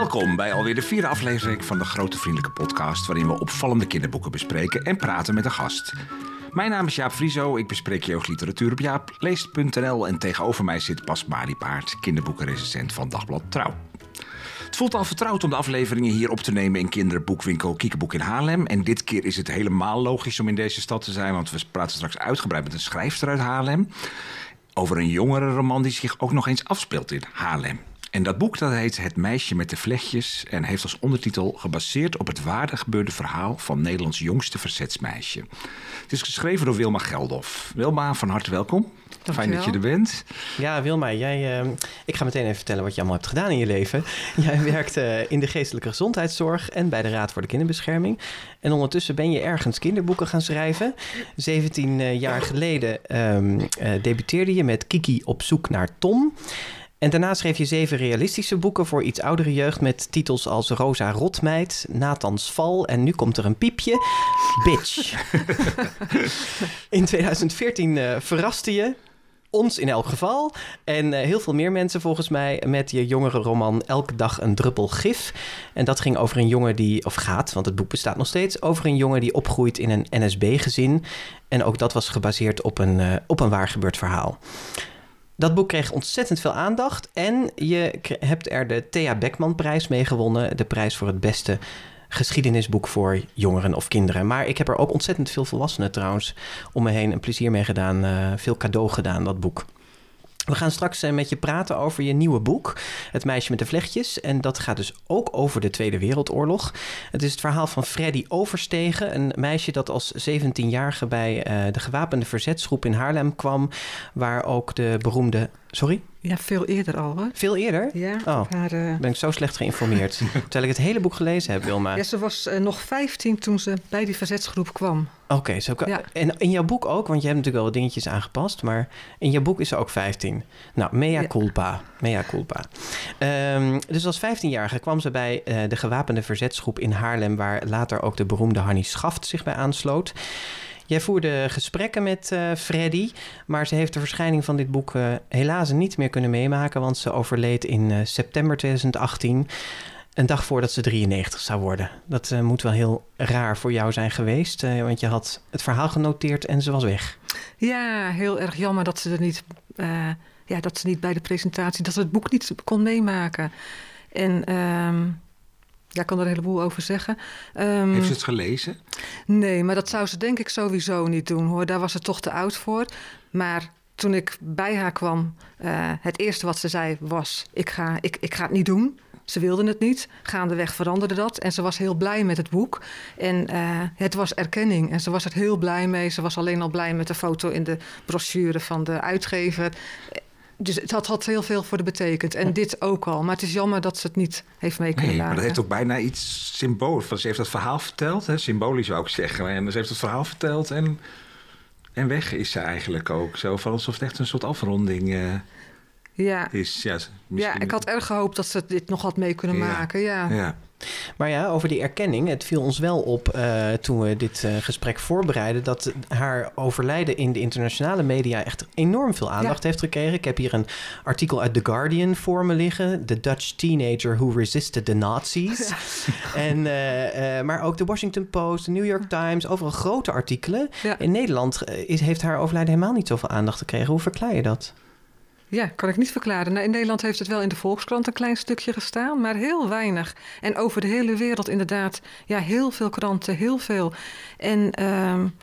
Welkom bij alweer de vierde aflevering van de Grote Vriendelijke Podcast, waarin we opvallende kinderboeken bespreken en praten met een gast. Mijn naam is Jaap Frieso, ik bespreek jeugdliteratuur op jaapleest.nl en tegenover mij zit Pas Paard, kinderboekenrecensent van Dagblad Trouw. Het voelt al vertrouwd om de afleveringen hier op te nemen in kinderboekwinkel Kiekeboek in Haarlem. En dit keer is het helemaal logisch om in deze stad te zijn, want we praten straks uitgebreid met een schrijfster uit Haarlem. Over een jongere roman die zich ook nog eens afspeelt in Haarlem. En dat boek dat heet Het meisje met de vlechtjes en heeft als ondertitel gebaseerd op het waargebeurde verhaal van Nederlands jongste verzetsmeisje. Het is geschreven door Wilma Geldof. Wilma, van harte welkom. Fijn dat je er bent. Ja, Wilma, jij, uh, ik ga meteen even vertellen wat je allemaal hebt gedaan in je leven. Jij werkt uh, in de geestelijke gezondheidszorg en bij de Raad voor de Kinderbescherming. En ondertussen ben je ergens kinderboeken gaan schrijven. 17 uh, jaar geleden um, debuteerde je met Kiki op zoek naar Tom. En daarna schreef je zeven realistische boeken voor iets oudere jeugd met titels als Rosa Rotmeid, Nathans Val en nu komt er een piepje, Bitch. in 2014 uh, verraste je ons in elk geval. En uh, heel veel meer mensen volgens mij met je jongere roman Elke dag een druppel gif. En dat ging over een jongen die, of gaat, want het boek bestaat nog steeds, over een jongen die opgroeit in een NSB-gezin. En ook dat was gebaseerd op een, uh, op een waar gebeurd verhaal. Dat boek kreeg ontzettend veel aandacht. En je hebt er de Thea Beckman-prijs mee gewonnen. De prijs voor het beste geschiedenisboek voor jongeren of kinderen. Maar ik heb er ook ontzettend veel volwassenen trouwens om me heen een plezier mee gedaan. Uh, veel cadeau gedaan, dat boek. We gaan straks met je praten over je nieuwe boek, Het meisje met de vlechtjes. En dat gaat dus ook over de Tweede Wereldoorlog. Het is het verhaal van Freddy Overstegen, een meisje dat als 17-jarige bij uh, de gewapende verzetsgroep in Haarlem kwam, waar ook de beroemde. Sorry? Ja, veel eerder al hoor. Veel eerder? Ja. Oh, haar, uh... ben ik zo slecht geïnformeerd. terwijl ik het hele boek gelezen heb, Wilma. Ja, ze was uh, nog 15 toen ze bij die verzetsgroep kwam. Oké, okay, zo ja. en in jouw boek ook, want je hebt natuurlijk wel wat dingetjes aangepast, maar in jouw boek is ze ook 15. Nou, mea culpa. Ja. Mea culpa. Um, dus als 15-jarige kwam ze bij uh, de gewapende verzetsgroep in Haarlem, waar later ook de beroemde Hannie Schaft zich bij aansloot. Jij voerde gesprekken met uh, Freddy, maar ze heeft de verschijning van dit boek uh, helaas niet meer kunnen meemaken, want ze overleed in uh, september 2018. Een dag voordat ze 93 zou worden. Dat moet wel heel raar voor jou zijn geweest. Want je had het verhaal genoteerd en ze was weg. Ja, heel erg jammer dat ze er niet, ja, dat ze niet bij de presentatie, dat ze het boek niet kon meemaken. En um, ja, ik kan er een heleboel over zeggen. Um, Heeft ze het gelezen? Nee, maar dat zou ze denk ik sowieso niet doen hoor. Daar was ze toch te oud voor. Maar toen ik bij haar kwam, het eerste wat ze zei was: ik ga, ik, ik ga het niet doen. Ze wilde het niet. Gaandeweg veranderde dat. En ze was heel blij met het boek. En uh, het was erkenning. En ze was er heel blij mee. Ze was alleen al blij met de foto in de brochure van de uitgever. Dus het had, heel veel voor de betekend. En dit ook al. Maar het is jammer dat ze het niet heeft mee kunnen nee, laten. Maar dat heeft ook bijna iets symbolisch. Ze heeft dat verhaal verteld. Hè? Symbolisch zou ik zeggen. En ze heeft het verhaal verteld. En, en weg is ze eigenlijk ook. Zo van alsof het echt een soort afronding... Uh... Ja. Is, ja, ja, ik had erg gehoopt dat ze dit nog had mee kunnen ja. maken. Ja. ja. Maar ja, over die erkenning. Het viel ons wel op uh, toen we dit uh, gesprek voorbereiden... dat haar overlijden in de internationale media echt enorm veel aandacht ja. heeft gekregen. Ik heb hier een artikel uit The Guardian voor me liggen. The Dutch Teenager Who Resisted the Nazis. Ja. En, uh, maar ook de Washington Post, de New York Times. Overal grote artikelen. In Nederland is, heeft haar overlijden helemaal niet zoveel aandacht gekregen. Hoe verklaar je dat? Ja, kan ik niet verklaren. Nou, in Nederland heeft het wel in de Volkskrant een klein stukje gestaan, maar heel weinig. En over de hele wereld inderdaad, ja, heel veel kranten, heel veel. En um,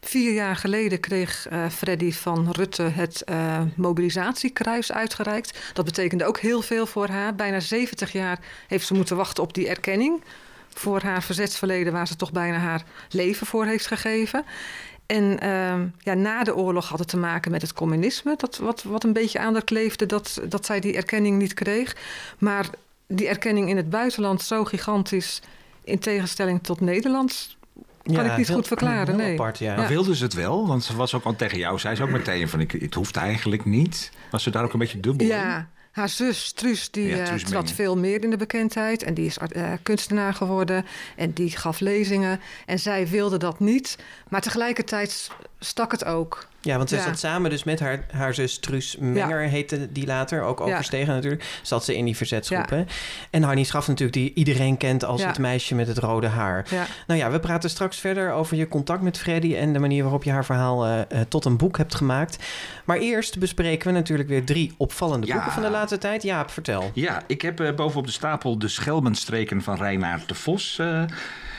vier jaar geleden kreeg uh, Freddy van Rutte het uh, mobilisatiekruis uitgereikt. Dat betekende ook heel veel voor haar. Bijna 70 jaar heeft ze moeten wachten op die erkenning voor haar verzetsverleden, waar ze toch bijna haar leven voor heeft gegeven. En uh, ja, na de oorlog had het te maken met het communisme, dat wat, wat een beetje aan haar kleefde, dat, dat zij die erkenning niet kreeg. Maar die erkenning in het buitenland zo gigantisch, in tegenstelling tot Nederland, kan ja, ik niet heel, goed verklaren. Heel nee. apart, ja. Maar wilde ze het wel? Want ze was ook al tegen jou, zei ze ook meteen van, ik, het hoeft eigenlijk niet. Was ze daar ook een beetje dubbel ja. in? Haar zus, Truus, die Ja, Truus trad veel meer in de bekendheid. En die is uh, kunstenaar geworden. En die gaf lezingen. En zij wilde dat niet. Maar tegelijkertijd stak het ook. Ja, want ze Ja. zat samen dus met haar, haar zus Truus Menger, heette die later, ook Ja. overstegen natuurlijk. Zat ze in die verzetsgroep. hè. En Harnie Schaf natuurlijk, die iedereen kent als Ja. het meisje met het rode haar. Ja. Nou ja, we praten straks verder over je contact met Freddy en de manier waarop je haar verhaal eh, eh, tot een boek hebt gemaakt. Maar eerst bespreken we natuurlijk weer drie opvallende Ja. boeken van de laatste tijd. Jaap, vertel. Ja, ik heb eh, bovenop de stapel de Schelmenstreken van Reinaard de Vos eh,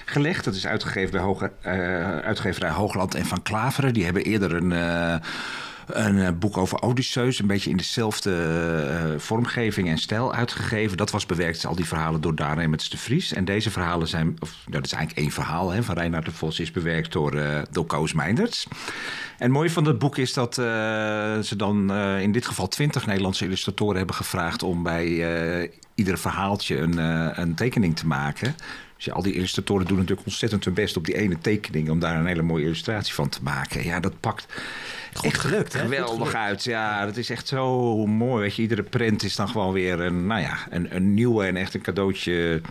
gelegd. Dat is uitgegeven bij eh, uitgeverij Hoogland en Van Klaveren. Die hebben eerder een... eh, een eh, boek over Odysseus, een beetje in dezelfde vormgeving en stijl uitgegeven. Dat was bewerkt, al die verhalen door Daan de Vries. En deze verhalen zijn, of nou, dat is eigenlijk één verhaal hè, van Reinaard de Vos, is bewerkt door, door Koos Meinders. En het mooie van het boek is dat ze dan in dit geval twintig Nederlandse illustratoren hebben gevraagd om bij ieder verhaaltje een, een tekening te maken. Dus al die illustratoren doen natuurlijk ontzettend hun best op die ene tekening om daar een hele mooie illustratie van te maken. Ja, dat pakt Goed echt gelukt, hè? Geweldig gelukt. uit. Ja, dat is echt zo mooi. Weet je, iedere print is dan gewoon weer een, nou ja, een, een nieuwe en echt een cadeautje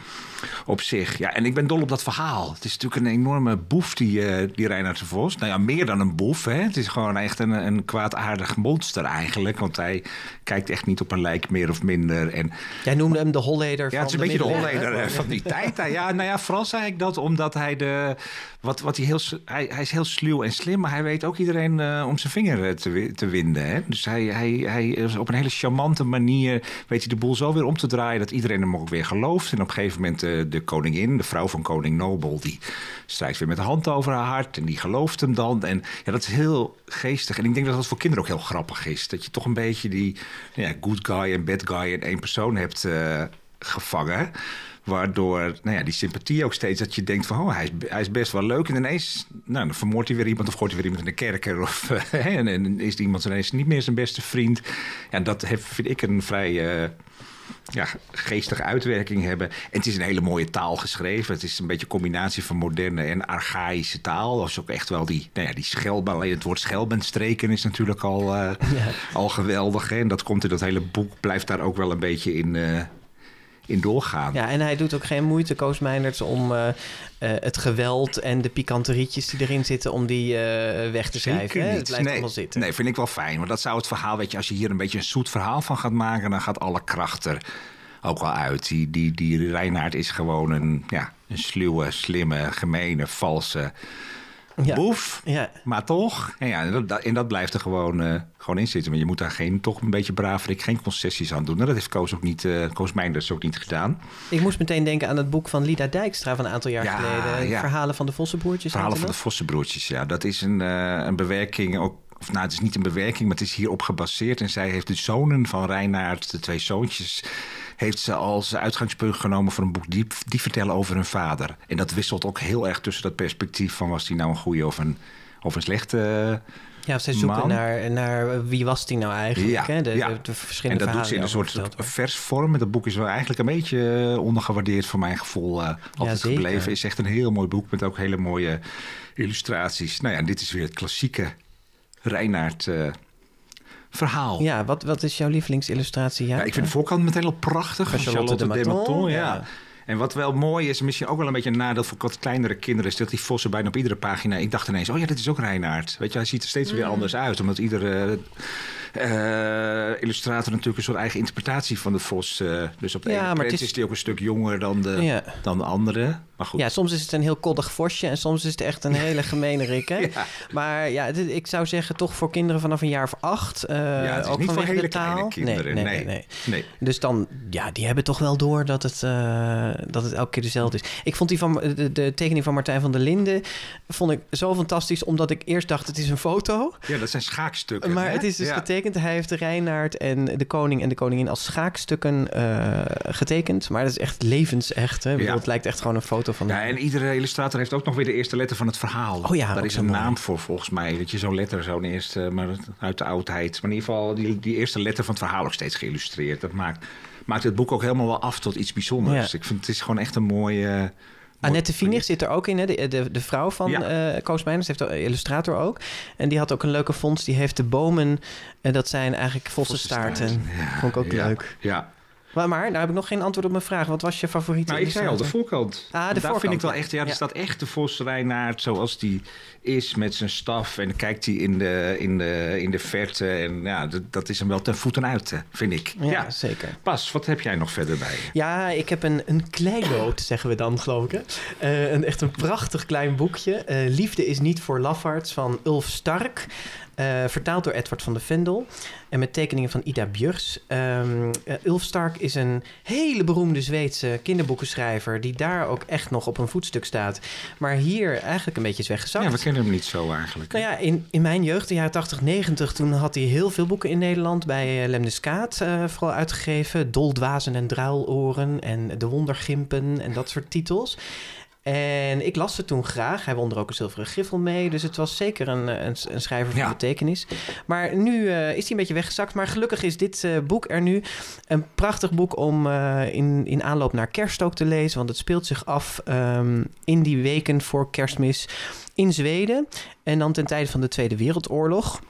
op zich. Ja, en ik ben dol op dat verhaal. Het is natuurlijk een enorme boef, die, eh die Reinhard de Vos. Nou ja, meer dan een boef. Hè. Het is gewoon echt een, een kwaadaardig monster eigenlijk. Want hij kijkt echt niet op een lijk meer of minder. En Jij noemde hem de Holleder ja, van het is een beetje de Holleder hè? eh, van die tijd. Ja, nou ja, vooral zei ik dat omdat hij de. Wat, wat hij, heel, hij, hij is heel sluw en slim, maar hij weet ook iedereen eh, om zijn vinger eh, te, te winden. Hè? Dus hij, hij, hij is op een hele charmante manier weet hij de boel zo weer om te draaien dat iedereen hem ook weer gelooft. En op een gegeven moment eh, de koningin, de vrouw van koning Nobel, die strijkt weer met de hand over haar hart en die gelooft hem dan. En ja, dat is heel geestig. En ik denk dat dat voor kinderen ook heel grappig is. Dat je toch een beetje die ja, good guy en bad guy in één persoon hebt eh, gevangen. Waardoor nou ja, die sympathie ook steeds dat je denkt van... oh, hij is, hij is best wel leuk. En ineens nou, dan vermoordt hij weer iemand of gooit hij weer iemand in de kerker. Of, eh, en, en is iemand ineens niet meer zijn beste vriend. Ja, dat heeft, vind ik een vrij... eh, ja, geestige uitwerking hebben. En het is een hele mooie taal geschreven. Het is een beetje een combinatie van moderne en archaïsche taal. Dat is ook echt wel die, nou ja, die schelben. Alleen het woord schelbenstreken is natuurlijk al, eh, al geweldig. Hè? En dat komt in dat hele boek, blijft daar ook wel een beetje in, eh, in doorgaan. Ja, en hij doet ook geen moeite, Koos om eh, eh, het geweld en de pikanterietjes die erin zitten, om die eh, weg te schrijven. Hè? Het blijft nee, allemaal zitten. Nee, vind ik wel fijn. Want dat zou het verhaal, weet je, als je hier een beetje een zoet verhaal van gaat maken, dan gaat alle kracht er ook wel uit. Die, die, die Reinaard is gewoon een, ja, een sluwe, slimme, gemene, valse Ja. boef. Ja. Maar toch, en, ja, en dat- dat, en dat blijft er gewoon, eh, gewoon in zitten. Maar je moet daar geen, toch een beetje braverik, geen concessies aan doen. En dat heeft Koos ook niet, eh Koos Meinders ook niet gedaan. Ik moest meteen denken aan het boek van Lida Dijkstra van een aantal jaar Ja, geleden. Verhalen van de Vossenbroertjes. Verhalen van de? Vossenbroertjes, ja. Dat is een, eh, een bewerking ook. Of nou, het is niet een bewerking, maar het is hierop gebaseerd. En zij heeft de zonen van Reinaard, de twee zoontjes, heeft ze als uitgangspunt genomen voor een boek die, die vertellen over hun vader. En dat wisselt ook heel erg tussen dat perspectief van was die nou een goede of een, of een slechte. Ja, of zij zoeken man. naar, naar wie was die nou eigenlijk. Ja, hè? De, ja. de, de En dat doet ze in een soort versvorm. En dat boek is wel eigenlijk een beetje eh, ondergewaardeerd voor mijn gevoel. eh altijd zeker. gebleven. Is echt een heel mooi boek met ook hele mooie illustraties. Nou ja, en dit is weer het klassieke Reinaard eh, verhaal. Ja, wat, wat is jouw lievelingsillustratie? Ja, Ja, ik vind de voorkant meteen al prachtig. Van Charlotte Charlotte, de de Maton, ja. ja. En wat wel mooi is, misschien ook wel een beetje een nadeel voor wat kleinere kinderen, is dat die vossen bijna op iedere pagina. Ik dacht ineens, oh ja, dit is ook Reinaard. Weet je, hij ziet er steeds weer anders uit, omdat iedere eh, illustrator natuurlijk een soort eigen interpretatie van de vos. eh, dus op de Ja, ene is... is- die ook een stuk jonger dan de, Ja. dan de andere. Maar goed. Ja, soms is het een heel koddig vosje en soms is het echt een hele gemene rik. Hè? Ja. Maar ja, dit- ik zou zeggen toch voor kinderen vanaf een jaar of acht. eh, Ja, ook niet voor hele de taal. kleine kinderen. Nee, nee, nee, nee. nee. Dus dan, ja, die hebben toch wel door dat het, dat het elke keer dezelfde is. Ik vond die van de, de tekening van Martijn van der Linden vond ik zo fantastisch, omdat ik eerst dacht het is een foto. Ja, dat zijn schaakstukken. Maar hè? het is dus Ja. Getekend. Hij heeft de Reinaard en de koning en de koningin als schaakstukken eh, getekend. Maar dat is echt levensecht. Hè? Ik bedoel, Ja. Het lijkt echt gewoon een foto van... Ja, en iedere illustrator heeft ook nog weer de eerste letter van het verhaal. Oh ja, Daar is een mooi. naam voor volgens mij. Dat je zo'n letter, zo'n eerste, maar uit de oudheid. Maar in ieder geval die, die eerste letter van het verhaal ook steeds geïllustreerd. Dat maakt, maakt het boek ook helemaal wel af tot iets bijzonders. Ja. Ik vind het is gewoon echt een mooie... Annette Vienig zit er ook in, hè? De, de, de vrouw van Ja. eh Koos Meijners, heeft illustrator ook. En die had ook een leuke vondst. Die heeft de bomen, en dat zijn eigenlijk vossenstaarten. Ja, Vond ik ook ja, leuk. Ja. Maar, maar nou heb ik nog geen antwoord op mijn vraag. Wat was je favoriete Nou, ik zei al, de voorkant. Ah, de Daar vind ik voorkant, wel echt, ja, er staat echt de Vos Reinaard zoals die is met zijn staf. En dan kijkt hij in de, in de, in de verte. En ja, dat, dat is hem wel ten voeten uit, vind ik. Ja, Ja. zeker. Pas, wat heb jij nog verder bij je? Ja, ik heb een, een kleinoot, zeggen we dan, geloof ik. hè. Eh, een, echt een prachtig klein boekje. Eh, Liefde is niet voor lafaards van Ulf Stark. Eh, vertaald door Edward van de Vendel. En met tekeningen van Ida Bjurs. Ehm, eh, Ulf Stark is een hele beroemde Zweedse kinderboekenschrijver. Die daar ook echt nog op een voetstuk staat. Maar hier eigenlijk een beetje is weggezakt. Ja, we kennen hem niet zo eigenlijk. Nou ja, in, in mijn jeugd, de jaren 80, 90, toen had hij heel veel boeken in Nederland bij uh, Lemniskaat uh, vooral uitgegeven. Doldwazen en druiloren en De Wondergimpen en dat soort titels. En ik las ze toen graag. Hij won er ook een zilveren griffel mee. Dus het was zeker een, een, een schrijver van Ja. betekenis. Maar nu uh, is hij een beetje weggezakt. Maar gelukkig is dit uh, boek er nu. Een prachtig boek om uh, in, in aanloop naar kerst ook te lezen. Want het speelt zich af um, in die weken voor kerstmis in Zweden. En dan ten tijde van de Tweede Wereldoorlog.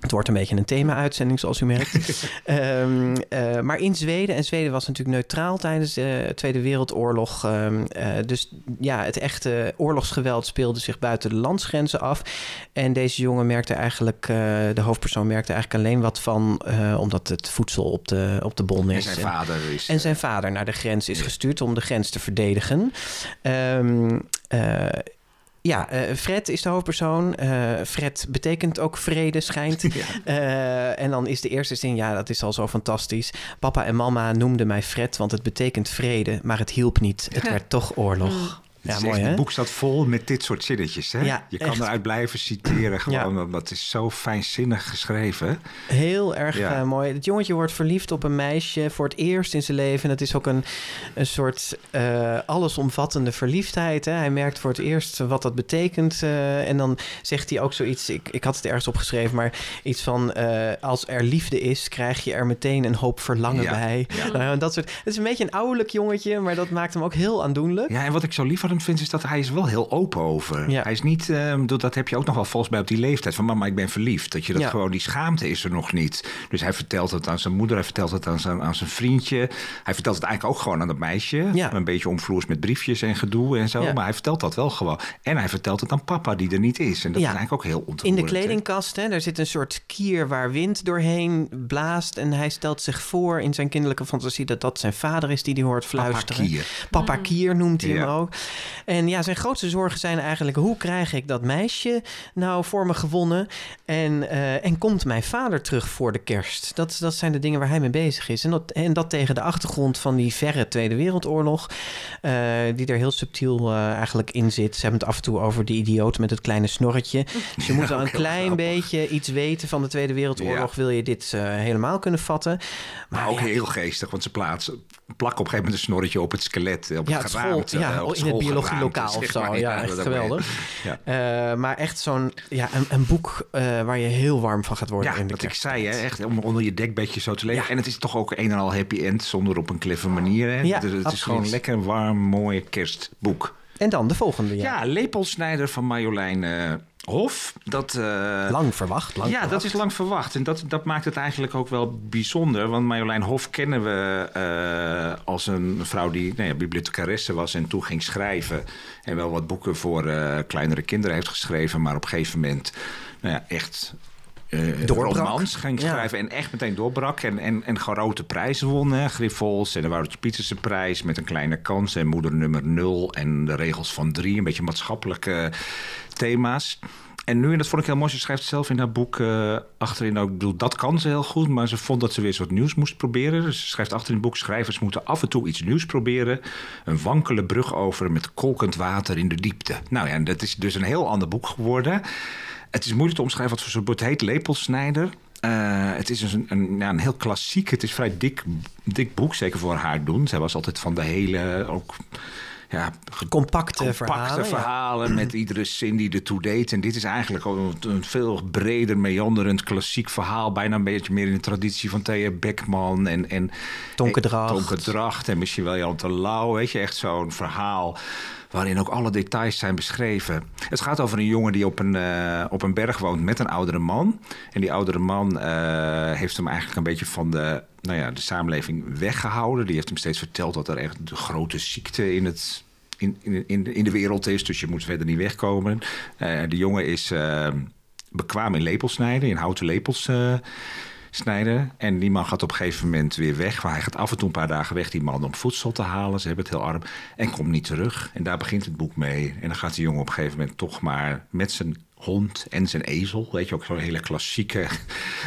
Het wordt een beetje een thema-uitzending, zoals u merkt. um, uh, maar in Zweden, en Zweden was natuurlijk neutraal tijdens de Tweede Wereldoorlog. Um, uh, dus ja, het echte oorlogsgeweld speelde zich buiten de landsgrenzen af. En deze jongen merkte eigenlijk, uh, de hoofdpersoon merkte eigenlijk alleen wat van, omdat het voedsel op de, op de bon is. En zijn vader is. En zijn vader naar de grens is gestuurd om de grens te verdedigen. Um, ja, uh, Fred is de hoofdpersoon. Uh, Fred betekent ook vrede, schijnt. Ja. Uh, en dan is de eerste zin, ja, dat is al zo fantastisch. Papa en mama noemden mij Fred, want het betekent vrede, maar het hielp niet. Het werd toch oorlog. Ja, Ja, mooi, hè? Het boek staat vol met dit soort zinnetjes. Hè? Ja, je kan echt. eruit blijven citeren. Gewoon, ja. Is zo fijnzinnig geschreven. Heel erg eh, mooi. Het jongetje wordt verliefd op een meisje voor het eerst in zijn leven. En het is ook een, een soort eh, allesomvattende verliefdheid. Hè? Hij merkt voor het eerst wat dat betekent. eh, en dan zegt hij ook zoiets. Ik, ik had het ergens opgeschreven, maar iets van: als er liefde is, krijg je er meteen een hoop verlangen bij. Ja. Dat soort. Het is een beetje een ouderlijk jongetje, maar dat maakt hem ook heel aandoenlijk. Ja, en wat ik zo lief van hem vind, is dat hij is wel heel open over. Ja. Hij is niet, ehm, dat heb je ook nog wel volgens mij op die leeftijd. Van mama, ik ben verliefd. Dat je dat Ja. gewoon, die schaamte is er nog niet. Dus hij vertelt het aan zijn moeder, hij vertelt het aan zijn, aan zijn vriendje. Hij vertelt het eigenlijk ook gewoon aan dat meisje. Ja. Een beetje omvloers met briefjes en gedoe en zo. Ja. Maar hij vertelt dat wel gewoon. En hij vertelt het aan papa, die er niet is. En dat Ja. is eigenlijk ook heel ontroerend. In de kledingkast, hè, daar zit een soort kier waar wind doorheen blaast. En hij stelt zich voor in zijn kinderlijke fantasie dat dat zijn vader is die die hoort Papa fluisteren. Kier. Papa Kier noemt hij Ja. hem ook. En ja, zijn grootste zorgen zijn eigenlijk... hoe krijg ik dat meisje nou voor me gewonnen? En, eh, en komt mijn vader terug voor de kerst? Dat, dat zijn de dingen waar hij mee bezig is. En dat, en dat tegen de achtergrond van die verre Tweede Wereldoorlog... eh, die er heel subtiel eh, eigenlijk in zit. Ze hebben het af en toe over die idioot met het kleine snorretje. Dus je moet wel ook een klein beetje iets weten van de Tweede Wereldoorlog... wil je dit helemaal kunnen vatten. Maar ook ja, heel geestig, want ze plaatsen, plakken op een gegeven moment een snorretje op het skelet. Op Ja, het het school, ja, eh, op in het biologielokaal of zo. maar. Ja, echt geweldig. Ja. Eh, maar echt zo'n ja, een, een boek eh, waar je heel warm van gaat worden Ja, in de wat ik zei, hè, echt om onder je dekbedje zo te leven. Ja. En het is toch ook een en al happy end, zonder op een kleffe manier. Hè? Ja, het, het is gewoon lekker een warm, mooi kerstboek. En dan de volgende, ja. Ja, Lepelsnijder van Marjolein eh, Hof. Dat, eh, Lang verwacht. Lang ja, verwacht. dat is lang verwacht. En dat, dat maakt het eigenlijk ook wel bijzonder. Want Marjolein Hof kennen we eh, als een vrouw die nou ja, bibliothecaresse was en toen ging schrijven. En wel wat boeken voor eh, kleinere kinderen heeft geschreven. Maar op een gegeven moment nou ja, echt eh Doorbrak. romans ging Ja. schrijven. En echt meteen doorbrak. En, en, en grote prijzen won. hè. Grifols en de Woutertje Pieterse prijs met een kleine kans. En moeder nummer nul en de regels van drie. Een beetje maatschappelijke thema's. En nu, en dat vond ik heel mooi, ze schrijft zelf in haar boek eh, achterin ook, ik bedoel, dat kan ze heel goed, maar ze vond dat ze weer wat nieuws moest proberen. Dus ze schrijft achterin het boek, schrijvers moeten af en toe iets nieuws proberen. Een wankele brug over met kolkend water in de diepte. Nou ja, en dat is dus een heel ander boek geworden. Het is moeilijk te omschrijven wat voor soort het heet, Lepelsnijder. Eh, het is een, een, ja, een heel klassiek, het is vrij dik, dik boek, zeker voor haar doen. Zij was altijd van de hele, ook ja, Compacte, compacte verhalen. ja. met iedere zin die ertoe deed. En dit is eigenlijk een, een veel breder, meanderend klassiek verhaal. Bijna een beetje meer in de traditie van Thea Beckman en, en Tonke Dracht. Tonke Dracht en misschien wel Jan Terlouw. Weet je, echt zo'n verhaal waarin ook alle details zijn beschreven. Het gaat over een jongen die op een, eh, op een berg woont met een oudere man. En die oudere man eh, heeft hem eigenlijk een beetje van de, nou ja, de samenleving weggehouden. Die heeft hem steeds verteld dat er echt de grote ziekte in het in, in, in de wereld is. Dus je moet verder niet wegkomen. Uh, de jongen is uh, bekwaam in lepels snijden, in houten lepels snijden. En die man gaat op een gegeven moment weer weg. Maar hij gaat af en toe een paar dagen weg, die man, om voedsel te halen. Ze hebben het heel arm. En komt niet terug. En daar begint het boek mee. En dan gaat die jongen op een gegeven moment toch maar met zijn hond en zijn ezel. Weet je, ook zo'n hele klassieke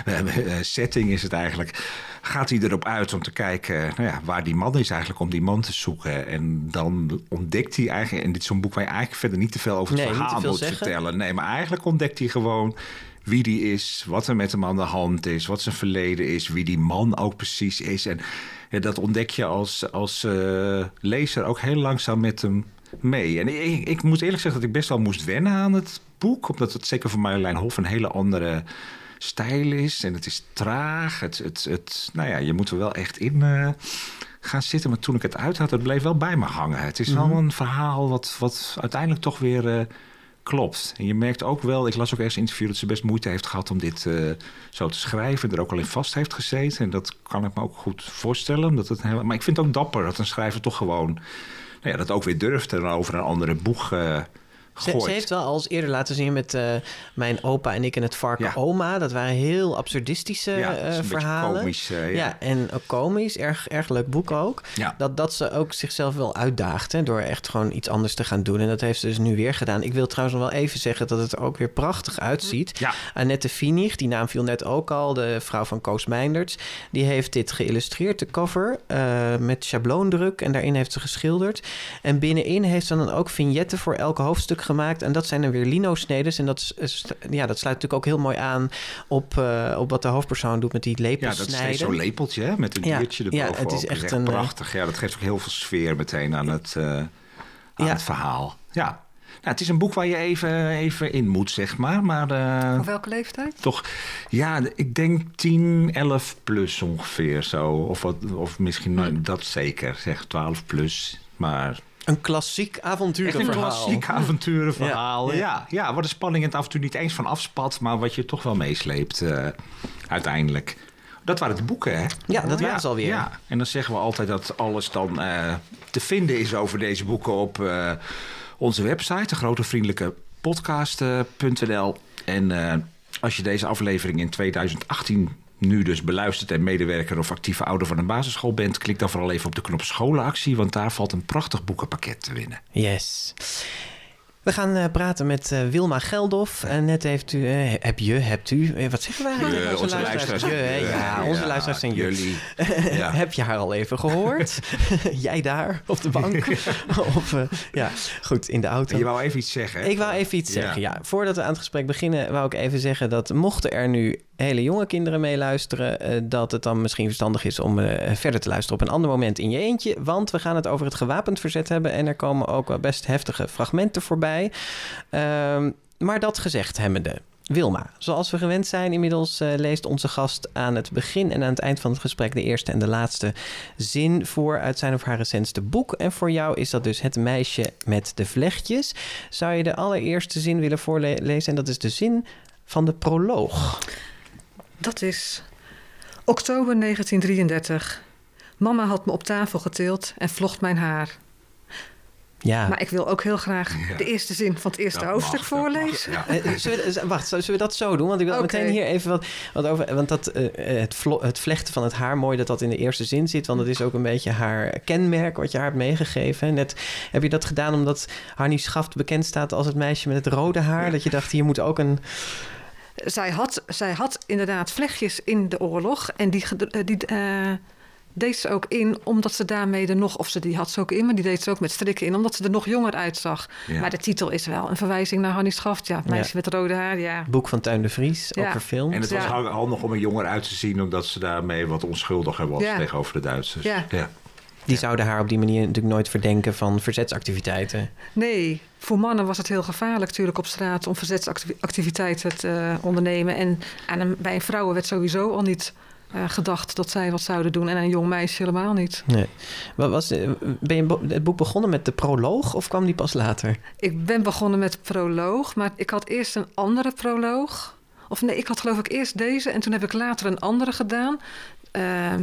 setting is het eigenlijk. Gaat hij erop uit om te kijken nou ja, waar die man is eigenlijk, om die man te zoeken. En dan ontdekt hij eigenlijk, en dit is zo'n boek waar je eigenlijk verder niet te veel over het Nee, verhaal moet zeggen. vertellen. Nee, maar eigenlijk ontdekt hij gewoon wie die is, wat er met hem aan de hand is, wat zijn verleden is, wie die man ook precies is. En ja, dat ontdek je als, als eh, lezer ook heel langzaam met hem mee. En ik, ik moet eerlijk zeggen dat ik best wel moest wennen aan het boek, omdat het zeker voor Marjolein Hof een hele andere stijl is. En het is traag. Het, het, het, nou ja, je moet er wel echt in eh, gaan zitten. Maar toen ik het uit had, het bleef wel bij me hangen. Het is wel een verhaal wat, wat uiteindelijk toch weer eh, klopt. En je merkt ook wel, ik las ook ergens een interview... dat ze best moeite heeft gehad om dit eh, zo te schrijven. Er ook al in vast heeft gezeten. En dat kan ik me ook goed voorstellen. Omdat het heel, maar ik vind het ook dapper dat een schrijver toch gewoon... Nou ja, dat ook weer durft en over een andere boeg eh Ze, heeft wel al eens eerder laten zien met eh, mijn opa en ik en het varken Ja. oma. Dat waren heel absurdistische ja, een verhalen. komisch. eh, ja. ja. en ook komisch. Erg, erg leuk boek ook. Ja. Dat, dat ze ook zichzelf wel uitdaagt hè, door echt gewoon iets anders te gaan doen. En dat heeft ze dus nu weer gedaan. Ik wil trouwens nog wel even zeggen dat het er ook weer prachtig uitziet. Ja. Annette Finig, die naam viel net ook al, de vrouw van Koos Meinders. Die heeft dit geïllustreerd, de cover, met schabloondruk. En daarin heeft ze geschilderd. En binnenin heeft ze dan ook vignetten voor elk hoofdstuk gemaakt. En dat zijn dan weer lino-snedes. En dat, is- is, ja, dat sluit natuurlijk ook heel mooi aan op, eh, op wat de hoofdpersoon doet met die Ja, lepels dat is snijden. steeds zo'n lepeltje hè, met een Ja, diertje ja, erboven. het is echt Dat een, eh, prachtig. Ja, dat geeft ook heel veel sfeer meteen aan het, eh, aan Ja. het verhaal. Ja. Nou, het is een boek waar je even, even in moet, zeg maar. Maar eh, Op welke leeftijd? toch, ja, ik denk 10, 11 plus ongeveer zo. Of, wat, of misschien dat zeker, zeg 12 plus. Maar Een klassiek echt een avonturenverhaal. klassiek avonturenverhaal. Ja, Ja, ja. waar de spanning het avontuur niet eens van afspat, maar wat je toch wel meesleept eh, uiteindelijk. Dat waren de boeken, hè? Ja, dat waren ze alweer. Ja, en dan zeggen we altijd dat alles dan eh, te vinden is over deze boeken op eh, onze website, de grote vriendelijke podcast.nl. En eh, als je deze aflevering in 2018 nu dus beluistert en medewerker of actieve ouder van een basisschool bent, klik dan vooral even op de knop scholenactie, want daar valt een prachtig boekenpakket te winnen. Yes. We gaan eh, praten met eh, Wilma Geldof. En net heeft u, eh, heb je, hebt u, wat zeggen wij? eigenlijk? Je, onze luisteraars. Je, ja, onze Ja, luisteraars zijn jullie. Ja. Heb je haar al even gehoord? Jij daar op de bank? of, ja, goed, in de auto. Je wou even iets zeggen. hè? Ik wou even iets zeggen. Ja, voordat we aan het gesprek beginnen, wou ik even zeggen dat mochten er nu hele jonge kinderen meeluisteren, eh, dat het dan misschien verstandig is om eh, verder te luisteren op een ander moment in je eentje. Want we gaan het over het gewapend verzet hebben en er komen ook wel best heftige fragmenten voorbij. Ehm, maar dat gezegd hebbende. Wilma, zoals we gewend zijn, inmiddels eh, leest onze gast aan het begin en aan het eind van het gesprek de eerste en de laatste zin voor uit zijn of haar recentste boek. En voor jou is dat dus Het meisje met de vlechtjes. Zou je de allereerste zin willen voorlezen? En dat is de zin van de proloog. Dat is oktober 1933. Mama had me op tafel getild en vlocht mijn haar. Ja. Maar ik wil ook heel graag Ja. de eerste zin van het eerste Dat hoofdstuk mag, dat mag, voorlezen. ja. Eh, zullen we, eh, wacht, zullen we dat zo doen? Want ik wil meteen hier even wat, wat over. Want dat, eh, het, vlo- het vlechten van het haar, mooi dat dat in de eerste zin zit. Want dat is ook een beetje haar kenmerk wat je haar hebt meegegeven. Net heb je dat gedaan omdat Harnie Schaft bekend staat als het meisje met het rode haar. Dat je dacht, hier moet ook een. Zij, had, zij had inderdaad vlechtjes in de oorlog. En die, eh, die eh, deed ze ook in omdat ze daarmee er nog... of ze die had ze ook in, maar die deed ze ook met strikken in... omdat ze er nog jonger uitzag. Ja. Maar de titel is wel een verwijzing naar Hannie Schaft. Ja, het meisje Ja. met rode haar, ja. Boek van Tuin de Vries, ook Ja. verfilmd. En het was Ja. handig om er jonger uit te zien, omdat ze daarmee wat onschuldiger was Ja. tegenover de Duitsers. Ja. Die zouden haar op die manier natuurlijk nooit verdenken van verzetsactiviteiten. Nee, voor mannen was het heel gevaarlijk natuurlijk op straat... om verzetsactiviteiten te eh, ondernemen. En aan een, bij een vrouwen werd sowieso al niet eh, gedacht dat zij wat zouden doen. En een jong meisje helemaal niet. Nee. Wat was, eh, ben je het boek begonnen met de proloog of kwam die pas later? Ik ben begonnen met de proloog, maar ik had eerst een andere proloog. Of nee, ik had geloof ik eerst deze en toen heb ik later een andere gedaan. Eh,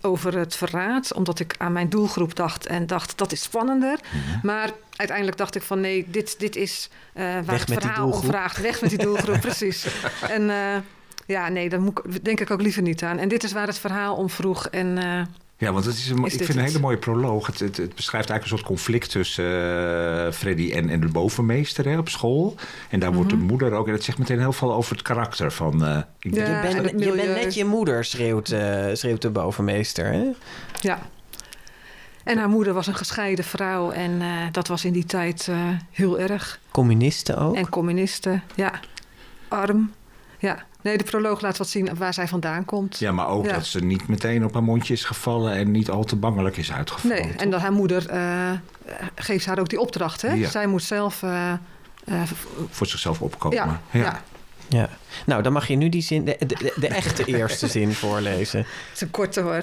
over het verraad, omdat ik aan mijn doelgroep dacht en dacht dat is spannender. Maar uiteindelijk dacht ik van nee, dit, dit is eh, waar Weg het verhaal om vraagt. Weg met die doelgroep, precies. En eh, ja, nee, daar moet ik, denk ik ook liever niet aan. En dit is waar het verhaal om vroeg. En Ja, want het is een, Is ik vind een hele mooie proloog. Het, het, het beschrijft eigenlijk een soort conflict tussen eh, Freddy en, en de bovenmeester hè, op school. En daar wordt de moeder ook... En dat zegt meteen heel veel over het karakter van... eh, ik Mhm. Ja. je, en bent, je bent net je moeder, schreeuwt, eh, schreeuwt de bovenmeester. Hè? ja. En haar moeder was een gescheiden vrouw. En eh, dat was in die tijd eh, heel erg. Communisten ook. En communisten, ja. Arm, ja. Nee, de proloog laat wat zien waar zij vandaan komt. Ja, maar ook Ja. dat ze niet meteen op haar mondje is gevallen... en niet al te bangelijk is uitgevallen. Nee, en dat haar moeder eh, geeft haar ook die opdracht. Hè? Ja. Zij moet zelf... eh, eh, Voor zichzelf opkomen. ja, ja. Ja. Nou, dan mag je nu die zin, de, de, de echte eerste zin voorlezen. Het is een korte hoor.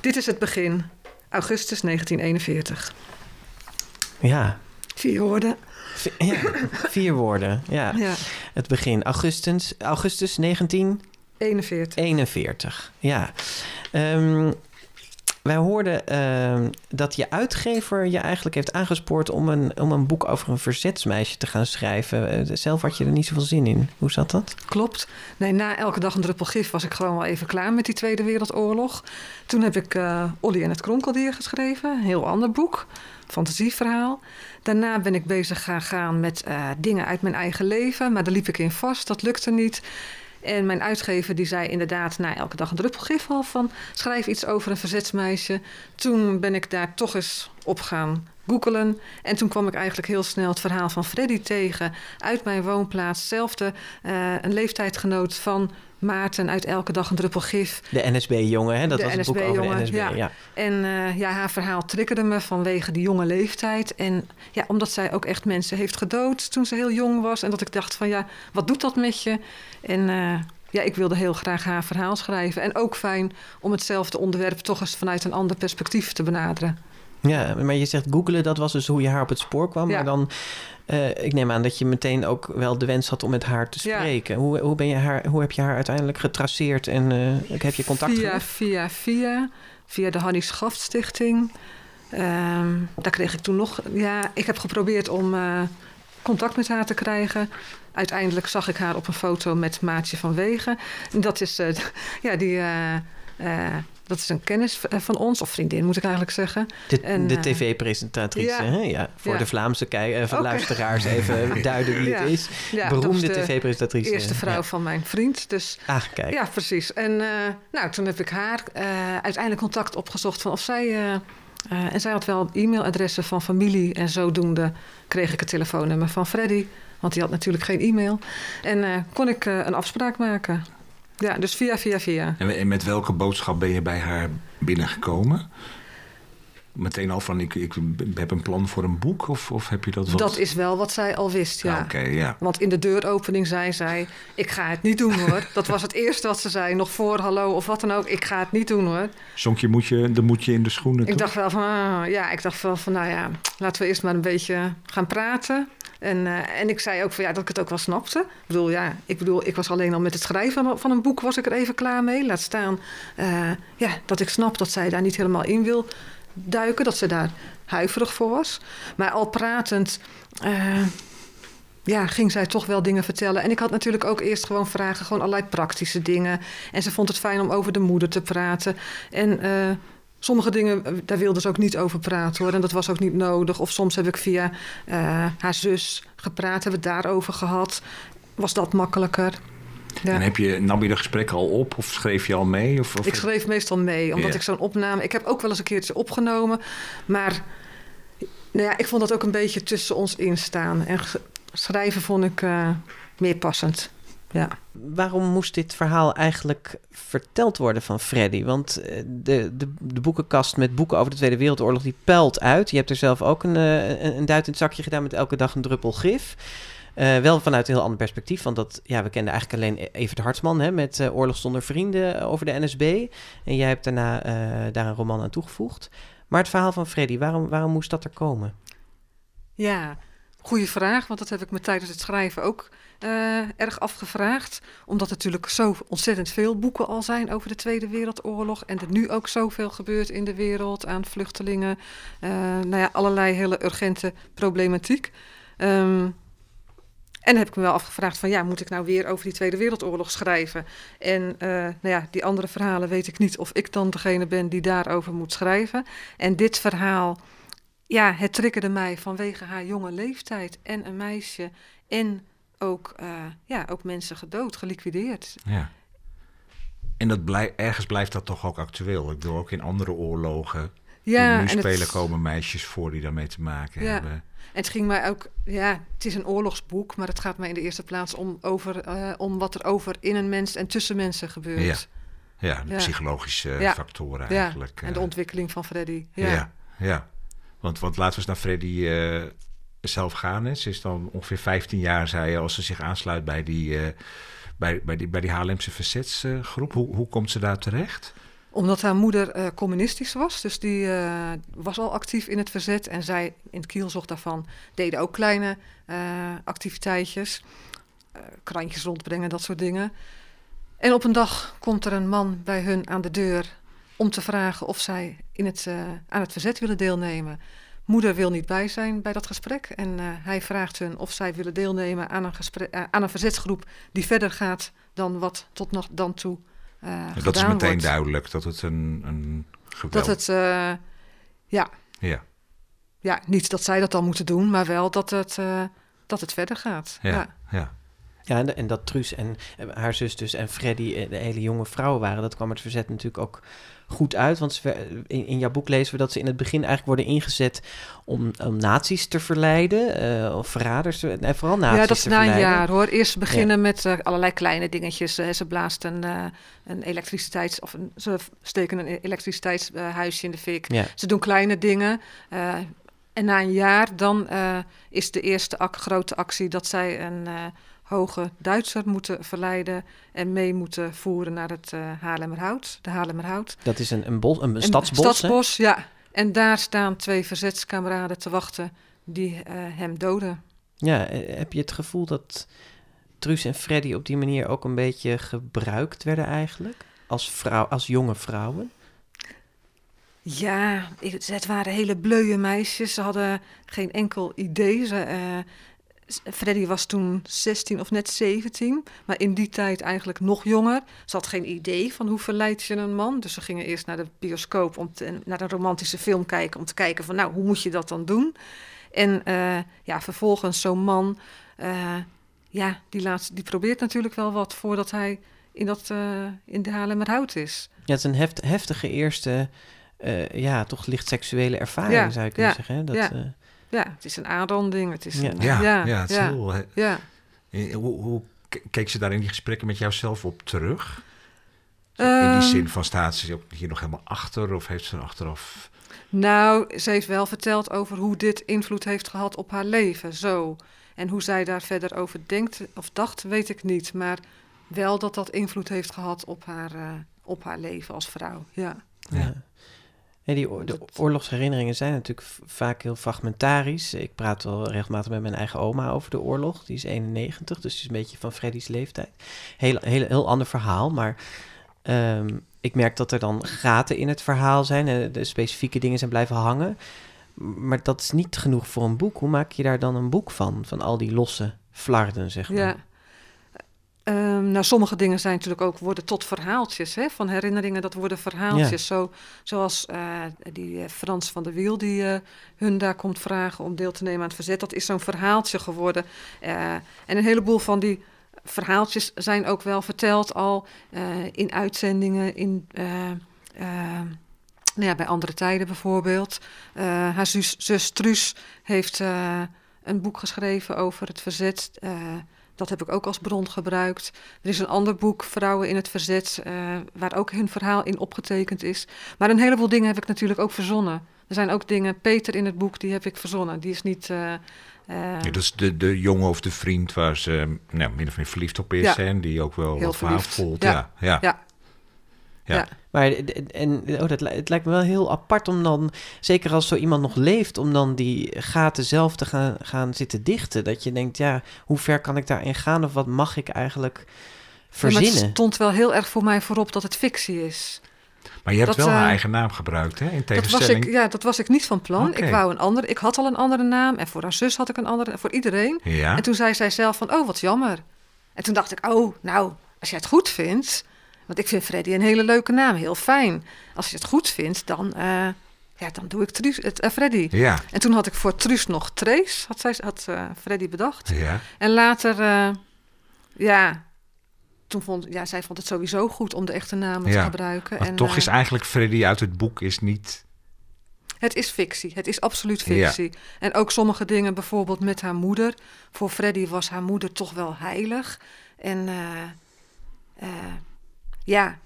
Dit is het begin. Augustus 1941. Ja. Vier woorden. V- ja. Vier woorden. Ja. Ja, Het begin. Augustus, augustus 1941. 41. Ja. Ehm, wij hoorden ehm, dat je uitgever je eigenlijk heeft aangespoord om een, om een boek over een verzetsmeisje te gaan schrijven. Eh, zelf had je er niet zoveel zin in. Hoe zat dat? Klopt. Nee, na elke dag een druppel gif was ik gewoon wel even klaar met die Tweede Wereldoorlog. Toen heb ik eh Olly en het Kronkeldier geschreven. Een heel ander boek. Fantasieverhaal. Daarna ben ik bezig gaan gaan met eh, dingen uit mijn eigen leven. Maar daar liep ik in vast. Dat lukte niet. En mijn uitgever die zei inderdaad na elke dag een druppel gif al van... schrijf iets over een verzetsmeisje. Toen ben ik daar toch eens op gaan googelen. En toen kwam ik eigenlijk heel snel het verhaal van Freddy tegen... uit mijn woonplaats. Zelfde, eh, een leeftijdgenoot van Maarten uit elke dag een druppel gif. De NSB-jongen, hè? Dat De was het boek over de NSB. ja. Ja. En eh, ja, haar verhaal triggerde me vanwege die jonge leeftijd. En ja, omdat zij ook echt mensen heeft gedood toen ze heel jong was. En dat ik dacht van ja, wat doet dat met je? En eh, ja, ik wilde heel graag haar verhaal schrijven. En ook fijn om hetzelfde onderwerp toch eens vanuit een ander perspectief te benaderen. Ja, maar je zegt googelen, dat was dus hoe je haar op het spoor kwam. Ja. Maar dan, eh, ik neem aan dat je meteen ook wel de wens had om met haar te Ja. spreken. Hoe, hoe, ben je haar, hoe heb je haar uiteindelijk getraceerd en eh, heb je contact via, gelegd? via, via, via de Hannie Schaft Stichting. Ehm, daar kreeg ik toen nog... Ja, ik heb geprobeerd om eh, contact met haar te krijgen. Uiteindelijk zag ik haar op een foto met Maatje van Wegen. En Dat is, ja, die, dat is een kennis v- van ons, of vriendin moet ik eigenlijk zeggen. De, en, de eh, tv-presentatrice, ja. hè? Ja, voor Ja. de Vlaamse eh, luisteraars even duiden wie het is. Beroemde tv-presentatrice. eerste vrouw van mijn vriend. Dus Ah, kijk. Ja, precies. En eh, nou, toen heb ik haar eh, uiteindelijk contact opgezocht van of zij. eh, eh, en zij had wel e-mailadressen van familie. En zodoende kreeg ik het telefoonnummer van Freddy. Want die had natuurlijk geen e-mail. En eh, kon ik eh, een afspraak maken. Ja, dus via, via, via. En met welke boodschap ben je bij haar binnengekomen? Meteen al van, ik, ik heb een plan voor een boek? Of, of heb je dat wat... Dat is wel wat zij al wist, ja. Ah, Oké, ja. Want in de deuropening zei zij: Ik ga het niet doen hoor. Dat was het eerste wat ze zei. Nog voor hallo of wat dan ook. Ik ga het niet doen hoor. Zonk je moedje, de moedje in de schoenen? Ik toch? dacht wel van, ah, ja, ik dacht wel van, nou ja, laten we eerst maar een beetje gaan praten. En, eh, en ik zei ook van, ja, dat ik het ook wel snapte. Ik bedoel, ja, ik bedoel, ik was alleen al met het schrijven van- van een boek was ik er even klaar mee. Laat staan, eh, ja, dat ik snap dat zij daar niet helemaal in wil duiken, dat ze daar huiverig voor was. Maar al pratend, eh, ja, ging zij toch wel dingen vertellen. En ik had natuurlijk ook eerst gewoon vragen, gewoon allerlei praktische dingen. En ze vond het fijn om over de moeder te praten. En eh, sommige dingen, eh, daar wilde ze ook niet over praten hoor. En dat was ook niet nodig. Of soms heb ik via haar zus gepraat, hebben we het daarover gehad. Was dat makkelijker? Ja. En heb je, nam je de gesprekken al op of schreef je al mee? Of, of Ik schreef meestal mee, omdat Ja. ik zo'n opname... Ik heb ook wel eens een keertje opgenomen, maar... Nou ja, ik vond dat ook een beetje tussen ons instaan. En schrijven vond ik eh, meer passend. Ja. Waarom moest dit verhaal eigenlijk verteld worden van Freddy? Want eh, de, de, de boekenkast met boeken over de Tweede Wereldoorlog... die puilt uit. Je hebt er zelf ook een, eh, een, een duit in het zakje gedaan met elke dag een druppel gif. Uh, wel vanuit een heel ander perspectief. Want dat, ja, we kenden eigenlijk alleen Evert Hartman hè, met uh, Oorlog zonder vrienden over de NSB. En jij hebt daarna daar een roman aan toegevoegd. Maar het verhaal van Freddy, waarom, waarom moest dat er komen? Ja, goede vraag. Want dat heb ik me tijdens het schrijven ook erg afgevraagd. Omdat er natuurlijk zo ontzettend veel boeken al zijn over de Tweede Wereldoorlog. En er nu ook zoveel gebeurt in de wereld aan vluchtelingen. nou ja, allerlei hele urgente problematiek. Um, en heb ik me wel afgevraagd van ja, moet ik nou weer over die Tweede Wereldoorlog schrijven? En uh, nou ja, die andere verhalen weet ik niet of ik dan degene ben die daarover moet schrijven. En dit verhaal, ja, het triggerde mij vanwege haar jonge leeftijd en een meisje en ook, uh, ja, ook mensen gedood, geliquideerd. Ja. En dat blij, ergens blijft dat toch ook actueel. Ik bedoel, ook in andere oorlogen ja, die nu spelen het... komen meisjes voor die daarmee te maken ja. hebben. En het ging mij ook, ja, het is een oorlogsboek, maar het gaat mij in de eerste plaats om, over, uh, om wat er over in een mens en tussen mensen gebeurt. Ja, ja de ja. psychologische factoren eigenlijk. En de eh. ontwikkeling van Freddy. Ja, ja. Want, want laten we eens naar Freddy uh, zelf gaan. Ze is dan ongeveer 15 jaar, zei je, als ze zich aansluit bij die, bij, bij die, bij die Haarlemse verzetsgroep. hoe, hoe komt ze daar terecht? Omdat haar moeder uh, communistisch was. Dus die uh, was al actief in het verzet. En zij, in het kielzocht daarvan, deden ook kleine uh, activiteitjes. krantjes rondbrengen, dat soort dingen. En op een dag komt er een man bij hun aan de deur om te vragen of zij in het, aan het verzet willen deelnemen. Moeder wil niet bij zijn bij dat gesprek. En hij vraagt hun of zij willen deelnemen aan een, gesprek, aan een verzetsgroep die verder gaat dan wat tot nog dan toe uh, Dat is meteen duidelijk dat het een, een geweld... Dat het, uh, ja. ja. Ja, niet dat zij dat dan moeten doen, maar wel dat het, uh, dat het verder gaat. Ja, ja. ja. Ja en, en, dat Truus en haar zus dus en Freddy de hele jonge vrouwen waren, dat kwam het verzet natuurlijk ook goed uit. Want in, in jouw boek lezen we dat ze in het begin eigenlijk worden ingezet om, om nazi's te verleiden. Uh, of verraders, te, nee, vooral nazi's Ja, dat is na een jaar hoor. Eerst beginnen met uh, allerlei kleine dingetjes. Uh, ze blaast een, een elektriciteits... of een, ze steken een elektriciteitshuisje in de fik. Ja. Ze doen kleine dingen. en na een jaar dan is de eerste grote actie dat zij een hoge Duitser moeten verleiden en mee moeten voeren naar het uh, Haarlemmerhout, de Haarlemmerhout. Dat is een, een, bos, een, stadsbos, stadsbos, ja. En daar staan twee verzetskameraden te wachten die uh, hem doden. Ja, eh, heb je het gevoel dat Truus en Freddy op die manier ook een beetje gebruikt werden eigenlijk? Als, vrouw, als jonge vrouwen? Ja, het waren hele bleuwe meisjes. Ze hadden geen enkel idee. Ze, uh, Freddy was toen 16 of net 17, maar in die tijd eigenlijk nog jonger. Ze had geen idee van hoe verleid je een man. Dus ze gingen eerst naar de bioscoop om te, naar een romantische film kijken. Om te kijken van nou, hoe moet je dat dan doen? En uh, ja, vervolgens zo'n man, uh, ja, die, laat, die probeert natuurlijk wel wat voordat hij in, dat, uh, in de Haarlemmerhout is. Ja, het is een heft, heftige eerste, ja, toch licht seksuele ervaring ja, zou je kunnen ja, zeggen. Hè? Dat, ja. Ja, het is een aanranding. Het is ja. Een, ja, ja, ja, het is heel... Ja. Hoe, hoe keek ze daar in die gesprekken met jou zelf op terug? in die ehm. zin van staat ze hier nog helemaal achter of heeft ze achteraf... Nou, ze heeft wel verteld over hoe dit invloed heeft gehad op haar leven, zo. En hoe zij daar verder over denkt of dacht, weet ik niet. Maar wel dat dat invloed heeft gehad op haar, uh, op haar leven als vrouw, ja. ja. Nee, die de oorlogsherinneringen zijn natuurlijk vaak heel fragmentarisch. Ik praat wel regelmatig met mijn eigen oma over de oorlog. Die is 91, dus die is een beetje van Freddy's leeftijd. Heel, heel, heel ander verhaal, maar um, ik merk dat er dan gaten in het verhaal zijn. En de specifieke dingen zijn blijven hangen. Maar dat is niet genoeg voor een boek. Hoe maak je daar dan een boek van? Van al die losse flarden, zeg maar. Ja. Um, nou, sommige dingen zijn natuurlijk ook worden tot verhaaltjes hè, van herinneringen. Dat worden verhaaltjes. Zo, zoals uh, die uh, Frans van der Wiel, die uh, hun daar komt vragen om deel te nemen aan het verzet. Dat is zo'n verhaaltje geworden. en een heleboel van die verhaaltjes zijn ook wel verteld al in uitzendingen, in. nou ja, bij andere tijden bijvoorbeeld. haar zus, zus Truus heeft een boek geschreven over het verzet. Dat heb ik ook als bron gebruikt. Er is een ander boek, Vrouwen in het Verzet, uh, waar ook hun verhaal in opgetekend is. Maar een heleboel dingen heb ik natuurlijk ook verzonnen. Er zijn ook dingen, Peter in het boek, die heb ik verzonnen. Die is niet, uh, Eh, Ja, dat is de, de jongen of de vriend waar ze nou, min of meer verliefd op is. Ja. En die ook wel Heel wat verliefd. voelt. Ja. Ja, ja. Ja. Maar en, oh, dat, het lijkt me wel heel apart om dan, zeker als zo iemand nog leeft, om dan die gaten zelf te gaan, gaan zitten dichten. Dat je denkt, ja, hoe ver kan ik daarin gaan of wat mag ik eigenlijk Ja, maar verzinnen? het stond wel heel erg voor mij voorop dat het fictie is. Maar je hebt Dat, wel haar eh, eigen naam gebruikt, hè? In Dat was, tegenstelling. ik, ja, dat was ik niet van plan. Ik wou een andere. Ik had al een andere naam. En voor haar zus had ik een andere. Voor iedereen. Ja. En toen zei zij zelf van, oh, wat jammer. En toen dacht ik, oh, nou, als jij het goed vindt... Want ik vind Freddy een hele leuke naam, heel fijn. Als je het goed vindt, dan, eh, ja, dan doe ik Truus, het, eh, Freddy. Ja. En toen had ik voor Truus nog Trace, had, zij, had eh, Freddy bedacht. Ja. En later, ja, toen vond, ja, zij vond het sowieso goed om de echte namen te Ja, gebruiken. Maar en, toch is eigenlijk Freddy uit het boek is niet... Het is fictie. Het is absoluut Ja. fictie. En ook sommige dingen, bijvoorbeeld met haar moeder. Voor Freddy was haar moeder toch wel heilig. En ja,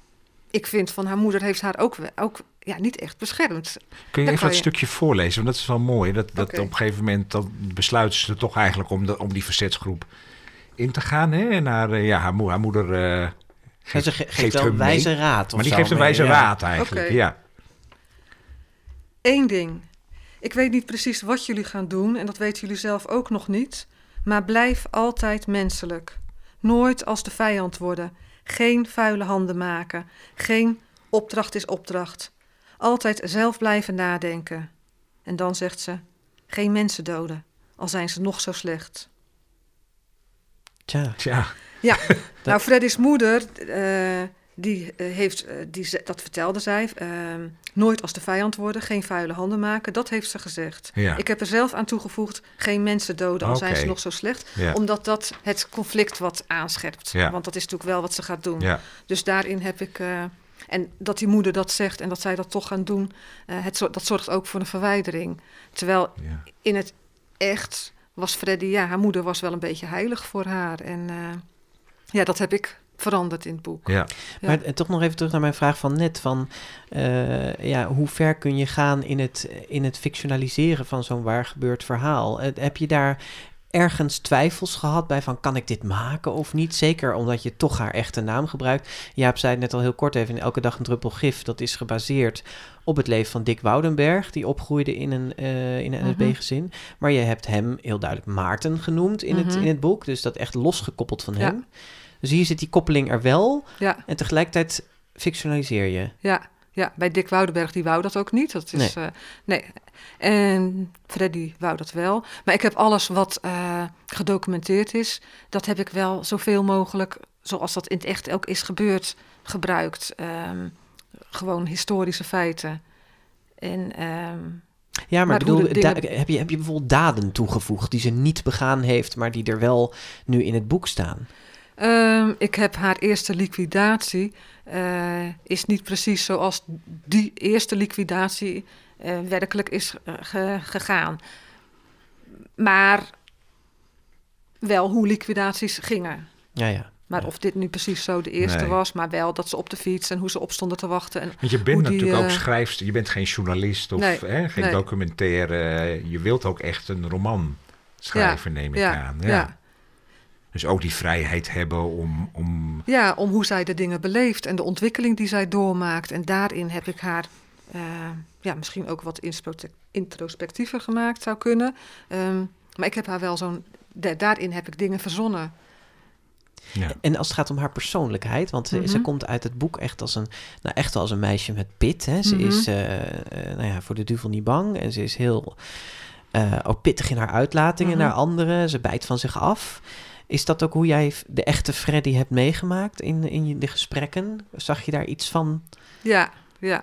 ik vind van haar moeder heeft haar ook, ook ja, niet echt beschermd. Kun je even dat je- stukje voorlezen? Want dat is wel mooi. Dat, dat op een gegeven moment dan besluiten ze toch eigenlijk om, de, om die verzetsgroep in te gaan. Hè? En haar, eh, ja, haar, moe- haar moeder eh, geeft, ze ge- geeft mee. wijze raad. of Maar die zo geeft een wijze ja. raad eigenlijk. Ja. Eén ding. Ik weet niet precies wat jullie gaan doen en dat weten jullie zelf ook nog niet. Maar blijf altijd menselijk. Nooit als de vijand worden. Geen vuile handen maken. Geen opdracht is opdracht. Altijd zelf blijven nadenken. En dan zegt ze: geen mensen doden, al zijn ze nog zo slecht. Tja, Tja. Ja, nou, Freddy's moeder, eh, die eh, heeft, eh, die, dat vertelde zij, ehm, nooit als de vijand worden, geen vuile handen maken, dat heeft ze gezegd. Ja. Ik heb er zelf aan toegevoegd, geen mensen doden, al zijn ze nog zo slecht, Ja. omdat dat het conflict wat aanscherpt. Ja. Want dat is natuurlijk wel wat ze gaat doen. Dus daarin heb ik, eh, en dat die moeder dat zegt en dat zij dat toch gaan doen, het, dat zorgt ook voor een verwijdering. Terwijl in het echt was Freddy, ja, haar moeder was wel een beetje heilig voor haar. En ja, dat heb ik veranderd in het boek. Ja. Ja. Maar toch nog even terug naar mijn vraag van net. Van, eh, ja, hoe ver kun je gaan in het, in het fictionaliseren van zo'n waar gebeurd verhaal? Eh, heb je daar ergens twijfels gehad bij van kan ik dit maken of niet? Zeker omdat je toch haar echte naam gebruikt. Jaap zei het net al heel kort even in Elke Dag een Druppel Gif. Dat is gebaseerd op het leven van Dick Woudenberg. Die opgroeide in een, eh, in een Mhm. NSB-gezin. Maar je hebt hem heel duidelijk Maarten genoemd in, het, Mhm. in het boek. Dus dat echt losgekoppeld van Ja. hem. Dus hier zit die koppeling er wel. Ja, En tegelijkertijd fictionaliseer je. ja, ja, bij Dick Woudenberg, die wou dat ook niet. Dat is, nee. nee. En Freddy wou dat wel. Maar ik heb alles wat eh, gedocumenteerd is, dat heb ik wel zoveel mogelijk, zoals dat in het echt ook is gebeurd, gebruikt. Ehm, gewoon historische feiten. En ehm, Ja, maar, bedoel, dingen- heb, je, heb je bijvoorbeeld daden toegevoegd die ze niet begaan heeft, maar die er wel nu in het boek staan? Ehm, ik heb haar eerste liquidatie. eh, is niet precies zoals die eerste liquidatie eh, werkelijk is eh, ge- gegaan. Maar wel hoe liquidaties gingen. Ja, ja. Maar Ja. of dit nu precies zo de eerste Nee. was, maar wel dat ze op de fiets en hoe ze opstonden te wachten. En, Want je bent Hoe die, natuurlijk ook schrijfster. Je bent geen journalist of Nee, hè, geen nee. documentaire. Je wilt ook echt een roman schrijven, neem ik ja, aan. ja. Dus ook die vrijheid hebben om... om ja, om hoe zij de dingen beleeft en de ontwikkeling die zij doormaakt. En daarin heb ik haar eh, ja, misschien ook wat introspectiever gemaakt zou kunnen. Ehm, maar ik heb haar wel zo'n. da- daarin heb ik dingen verzonnen. ja. En als het gaat om haar persoonlijkheid, want ze- ze Mhm. komt uit het boek echt als een, nou echt als een meisje met pit. Hè. Ze Mhm. is eh, eh, nou ja, voor de duivel niet bang en ze is heel eh, ook pittig in haar uitlatingen Mhm. naar anderen. Ze bijt van zich af. Is dat ook hoe jij de echte Freddy hebt meegemaakt in, in de gesprekken? Zag je daar iets van? Ja, ja.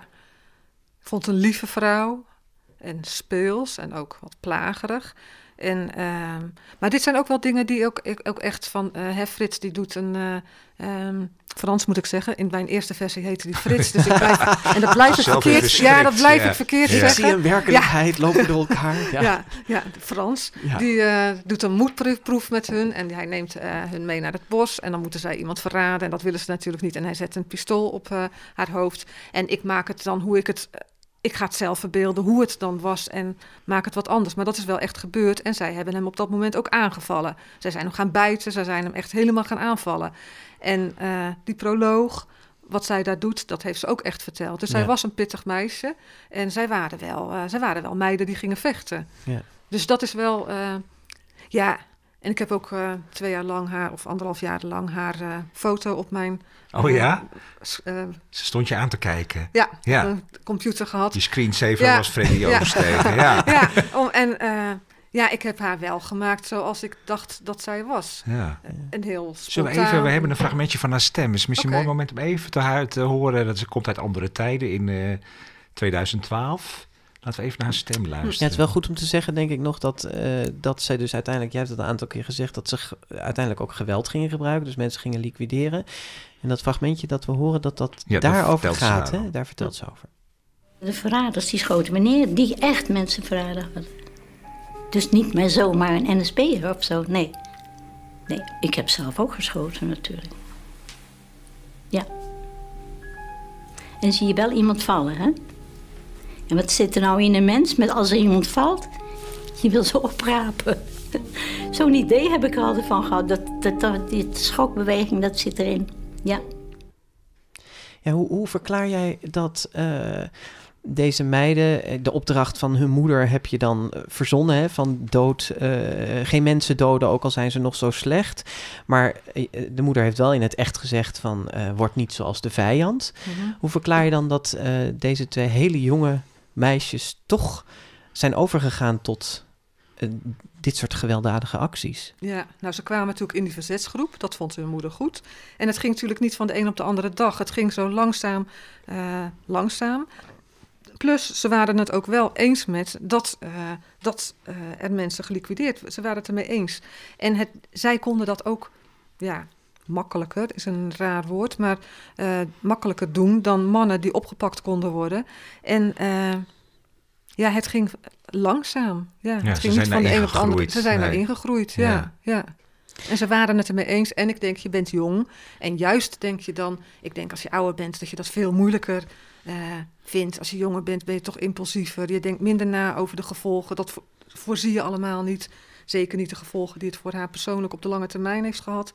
Ik vond een lieve vrouw. En speels en ook wat plagerig. En, ehm, maar dit zijn ook wel dingen die ook, ik- ook echt van... eh hè, Frits, die doet een... eh, ehm, Frans moet ik zeggen. In mijn eerste versie heette die Frits. Dus ik blijf, en dat blijf ik verkeerd... Ja, dat blijf ja. ik verkeerd Ja. Ik zie zeggen. een werkelijkheid lopen door elkaar. Ja. Ja, ja, Frans. Ja. Die eh, doet een moedproef met hun en hij neemt eh, hun mee naar het bos. En dan moeten zij iemand verraden en dat willen ze natuurlijk niet. En hij zet een pistool op eh, haar hoofd. En ik maak het dan hoe ik het ik ga het zelf verbeelden hoe het dan was en maak het wat anders. Maar dat is wel echt gebeurd en zij hebben hem op dat moment ook aangevallen. Zij zijn hem gaan bijten, zij zijn hem echt helemaal gaan aanvallen. En uh, die proloog, wat zij daar doet, dat heeft ze ook echt verteld. Dus Ja. zij was een pittig meisje en zij waren wel, eh, zij waren wel meiden die gingen vechten. Ja. Dus dat is wel, eh, ja. En ik heb ook eh, twee jaar lang haar, of anderhalf jaar lang haar eh, foto op mijn Oh ja? eh, Ze stond je aan te kijken. ja, Ja. computer gehad. Die screensaver Ja. was Freddy Ja. Overstegen. Ja. Ja, om, en ja, ik heb haar wel gemaakt zoals ik dacht dat zij was. ja. Een heel Zullen we spontaan. even, we hebben een fragmentje van haar stem. Het is misschien een mooi moment om even te, te horen. Dat ze komt uit andere tijden in eh 2012. Laten we even naar haar stem Ja, luisteren. het is wel goed om te zeggen, denk ik nog, dat, eh, dat zij dus uiteindelijk, jij hebt het een aantal keer gezegd, dat ze uiteindelijk ook geweld gingen gebruiken. Dus mensen gingen liquideren. En dat fragmentje dat we horen, dat dat Ja, daarover gaat. daar Hè? Daar vertelt ze over. De verraders die schoten me neer, die echt mensen verraden hadden. Dus niet maar zomaar een NSB'er of zo, nee. Nee, ik heb zelf ook geschoten natuurlijk. Ja. En zie je wel iemand vallen, hè? En wat zit er nou in een mens met als er iemand valt? Je wil ze oprapen. Zo'n idee heb ik er altijd van gehad. Dat, dat, dat, die schokbeweging, dat zit erin. Ja. Ja, hoe, hoe verklaar jij dat eh, deze meiden, eh, de opdracht van hun moeder heb je dan eh, verzonnen, hè, van dood, geen mensen doden, ook al zijn ze nog zo slecht. Maar de moeder heeft wel in het echt gezegd van, word niet zoals de vijand. Mhm. Hoe verklaar je dan dat deze twee hele jonge meisjes toch zijn overgegaan tot eh, dit soort gewelddadige acties? Ja, nou ze kwamen natuurlijk in die verzetsgroep. Dat vond hun moeder goed. En het ging natuurlijk niet van de een op de andere dag. Het ging zo langzaam, eh, langzaam. Plus, ze waren het ook wel eens met dat, eh, dat er mensen geliquideerd Ze waren het ermee eens. En het, zij konden dat ook, ja, makkelijker is een raar woord, maar eh, makkelijker doen dan mannen die opgepakt konden worden. En eh, ja, het ging langzaam. Ja, het ging niet van de daar een op de andere. ingegroeid. Ze zijn Nee. erin gegroeid, Ja. ja, ja. En ze waren het ermee eens. En ik denk, je bent jong. En juist denk je dan, ik denk als je ouder bent, dat je dat veel moeilijker eh, vindt. Als je jonger bent, ben je toch impulsiever. Je denkt minder na over de gevolgen. Dat vo- voorzie je allemaal niet. Zeker niet de gevolgen die het voor haar persoonlijk op de lange termijn heeft gehad.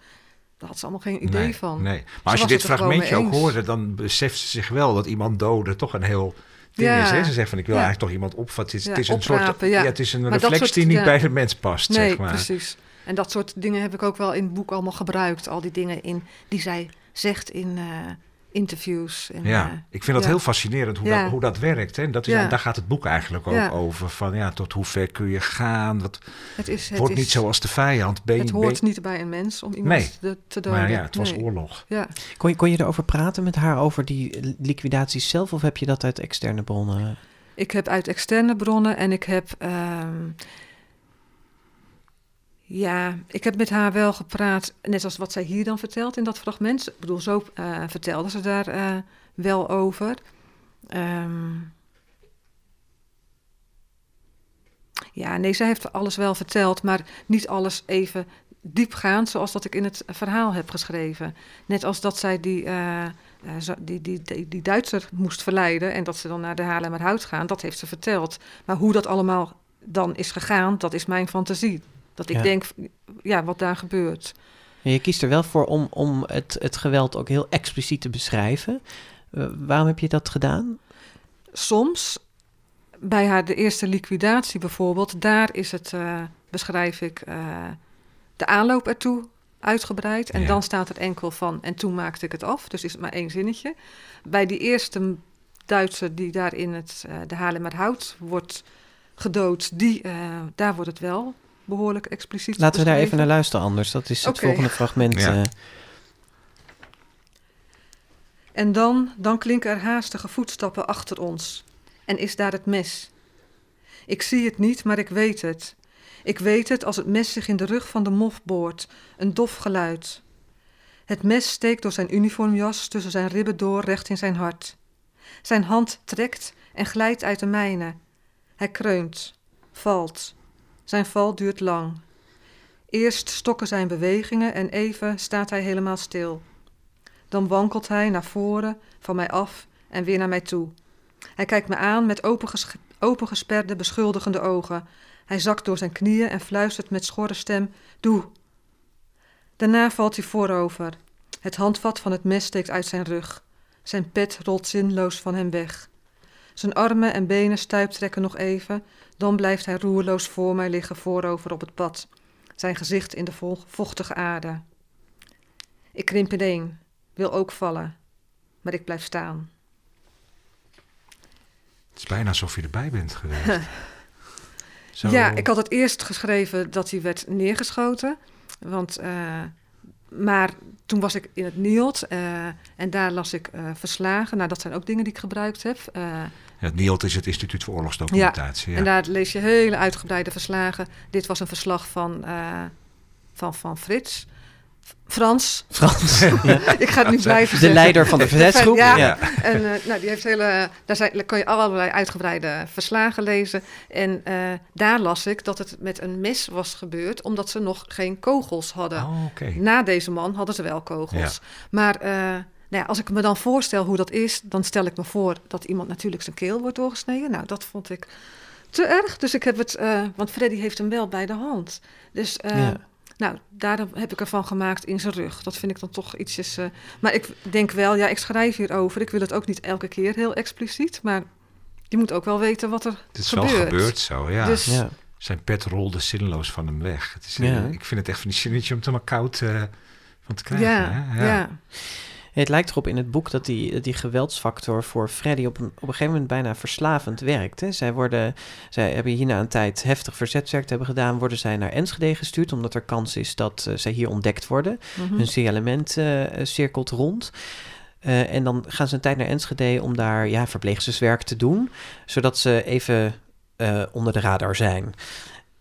Daar had ze allemaal geen idee nee, van. Nee. Maar als je dit fragmentje ook hoorde, dan beseft ze zich wel dat iemand doden toch een heel ding Ja. is. Hè? Ze zegt van ik wil Ja. eigenlijk toch iemand opvatten. Het Ja, het is een soort, ja. het is een Maar reflex soort- die niet bij de mens past, Nee, zeg maar. precies. En dat soort dingen heb ik ook wel in het boek allemaal gebruikt. Al die dingen in, die zij zegt in eh, interviews. En, Ja, eh, ik vind dat ja. heel fascinerend hoe, Ja. dat, hoe dat werkt. Hè? Dat is, Ja. Daar gaat het boek eigenlijk ook Ja. over. Van, ja, tot hoe ver kun je gaan? Wat, het is, het wordt is, niet zoals de vijand. Ben, Het je- hoort ben- niet bij een mens om iemand Nee. te, te doden. maar ja, het was Nee. oorlog. Ja. Kon je, kon je erover praten met haar over die liquidaties zelf of heb je dat uit externe bronnen? Ik heb uit externe bronnen en ik heb. ehm, ja, ik heb met haar wel gepraat, net als wat zij hier dan vertelt in dat fragment. Ik bedoel, zo eh, vertelde ze daar eh, wel over. Ehm, ja, nee, zij heeft alles wel verteld, maar niet alles even diepgaand zoals dat ik in het verhaal heb geschreven. Net als dat zij die, zo- die, die, die, die Duitser moest verleiden en dat ze dan naar de Haarlemmerhout gaan, dat heeft ze verteld. Maar hoe dat allemaal dan is gegaan, dat is mijn fantasie. Dat ik Ja. denk, ja, wat daar gebeurt. En je kiest er wel voor om, om het, het geweld ook heel expliciet te beschrijven. Eh, waarom heb je dat gedaan? Soms, bij haar de eerste liquidatie bijvoorbeeld, daar is het, eh, beschrijf ik eh, de aanloop ertoe uitgebreid. En Ja. dan staat er enkel van, en toen maakte ik het af. Dus is het maar één zinnetje. Bij die eerste Duitser die daar in het, de Haarlemmerhout wordt gedood, die, daar wordt het wel behoorlijk expliciet Laten we daar even naar luisteren anders. Dat is het volgende fragment. Ja. eh. En dan, dan klinken er haastige voetstappen achter ons. En is daar het mes. Ik zie het niet, maar ik weet het. Ik weet het als het mes zich in de rug van de mof boort. Een dof geluid. Het mes steekt door zijn uniformjas tussen zijn ribben door recht in zijn hart. Zijn hand trekt en glijdt uit de mijne. Hij kreunt, valt. Zijn val duurt lang. Eerst stokken zijn bewegingen en even staat hij helemaal stil. Dan wankelt hij naar voren, van mij af en weer naar mij toe. Hij kijkt me aan met openges- opengesperde, beschuldigende ogen. Hij zakt door zijn knieën en fluistert met schorre stem: Doe. Daarna valt hij voorover. Het handvat van het mes steekt uit zijn rug. Zijn pet rolt zinloos van hem weg. Zijn armen en benen stuiptrekken nog even, dan blijft hij roerloos voor mij liggen voorover op het pad, zijn gezicht in de vo- vochtige aarde. Ik krimp ineen, wil ook vallen, maar ik blijf staan. Het is bijna alsof je erbij bent geweest. Zo- Ja, ik had het eerst geschreven dat hij werd neergeschoten. Want, eh, maar toen was ik in het NIOD eh, en daar las ik eh, verslagen. Nou, dat zijn ook dingen die ik gebruikt heb. Het NIOD is het Instituut voor Oorlogsdocumentatie. Ja, En daar lees je hele uitgebreide verslagen. Dit was een verslag van, eh, van, van Frits. Frans. Frans. ja. ik ga het niet blijven De leider van de verzetsgroep. Ja. Ja. En eh, nou, die heeft hele, daar, zijn, daar kan je allerlei uitgebreide verslagen lezen. En eh, daar las ik dat het met een mes was gebeurd, omdat ze nog geen kogels hadden. Oh, oké. Na deze man hadden ze wel kogels. Maar eh, nou ja, als ik me dan voorstel hoe dat is, dan stel ik me voor dat iemand natuurlijk zijn keel wordt doorgesneden. Nou, dat vond ik te erg. Dus ik heb het, eh, want Freddy heeft hem wel bij de hand. Dus eh, Ja. nou, daarom heb ik ervan gemaakt in zijn rug. Dat vind ik dan toch ietsjes. eh, maar ik denk wel, ja, ik schrijf hierover. Ik wil het ook niet elke keer heel expliciet, maar je moet ook wel weten wat er Het is gebeurt. wel gebeurd zo, ja. Dus Ja. Zijn pet rolde zinloos van hem weg. Het is, Ja. Ik vind het echt van die zinnetje om er maar koud eh, van te krijgen. ja, hè? ja. Het lijkt erop in het boek dat die, dat die geweldsfactor voor Freddy op een, op een gegeven moment bijna verslavend werkt. Hè. Zij, worden, zij hebben hierna een tijd heftig verzetswerk te hebben gedaan, worden zij naar Enschede gestuurd, omdat er kans is dat eh, zij hier ontdekt worden. Mhm. Hun signalement eh, cirkelt rond. Eh, en dan gaan ze een tijd naar Enschede om daar ja, verpleegsterswerk te doen, zodat ze even onder de radar zijn.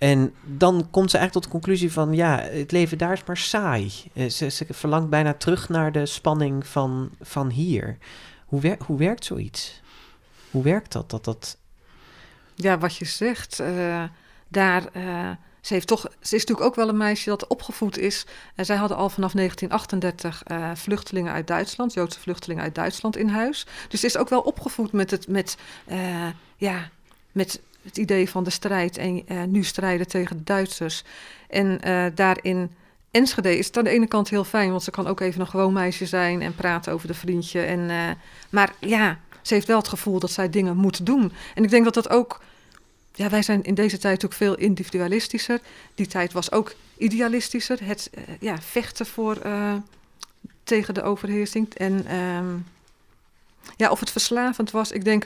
En dan komt ze eigenlijk tot de conclusie van, ja, het leven daar is maar saai. Eh, ze, ze verlangt bijna terug naar de spanning van, van hier. Hoe, hoe werkt zoiets? Hoe werkt dat? dat, dat Ja, wat je zegt, eh, daar. eh, ze, heeft toch, ze is natuurlijk ook wel een meisje dat opgevoed is. En zij hadden al vanaf 1938 eh, vluchtelingen uit Duitsland, Joodse vluchtelingen uit Duitsland in huis. Dus ze is ook wel opgevoed met het, met, ja, met het idee van de strijd en eh, nu strijden tegen de Duitsers. En eh, daarin. Enschede is het aan de ene kant heel fijn, want ze kan ook even een gewoon meisje zijn en praten over de vriendje. En, eh, maar ja, ze heeft wel het gevoel dat zij dingen moet doen. En ik denk dat dat ook. Ja, wij zijn in deze tijd ook veel individualistischer. Die tijd was ook idealistischer. Het ja, vechten voor, tegen de overheersing. En ehm, ja, of het verslavend was, ik denk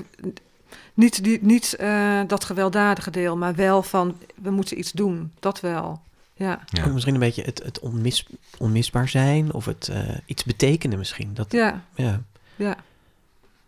niet, die, niet eh, dat gewelddadige deel, maar wel van we moeten iets doen. Dat wel. Ja, Ja. Misschien een beetje het, het onmis, onmisbaar zijn of het eh, iets betekenen misschien. Dat, ja, ja. ja.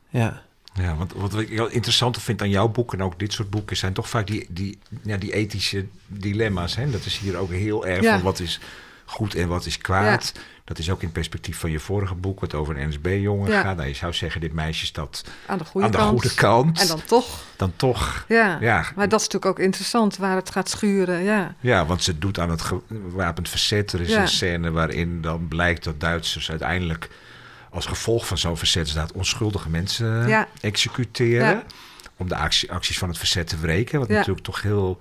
ja. Ja, want wat ik heel interessant vind aan jouw boek en ook dit soort boeken zijn toch vaak die, die, ja, die ethische dilemma's. Hè? Dat is hier ook heel erg Ja. van wat is goed en wat is kwaad. Dat is ook in het perspectief van je vorige boek, wat over een NSB-jongen Ja. gaat. Nou, je zou zeggen, dit meisje staat Aan de goede aan de kant. goede kant. En dan toch. dan toch, Ja. ja, Maar dat is natuurlijk ook interessant waar het gaat schuren. Ja, ja, want ze doet aan het gewapend verzet. Er is Ja. een scène waarin dan blijkt dat Duitsers uiteindelijk als gevolg van zo'n verzetsdaad onschuldige mensen Ja. executeren. Om de actie- acties van het verzet te wreken. Wat Ja. natuurlijk toch heel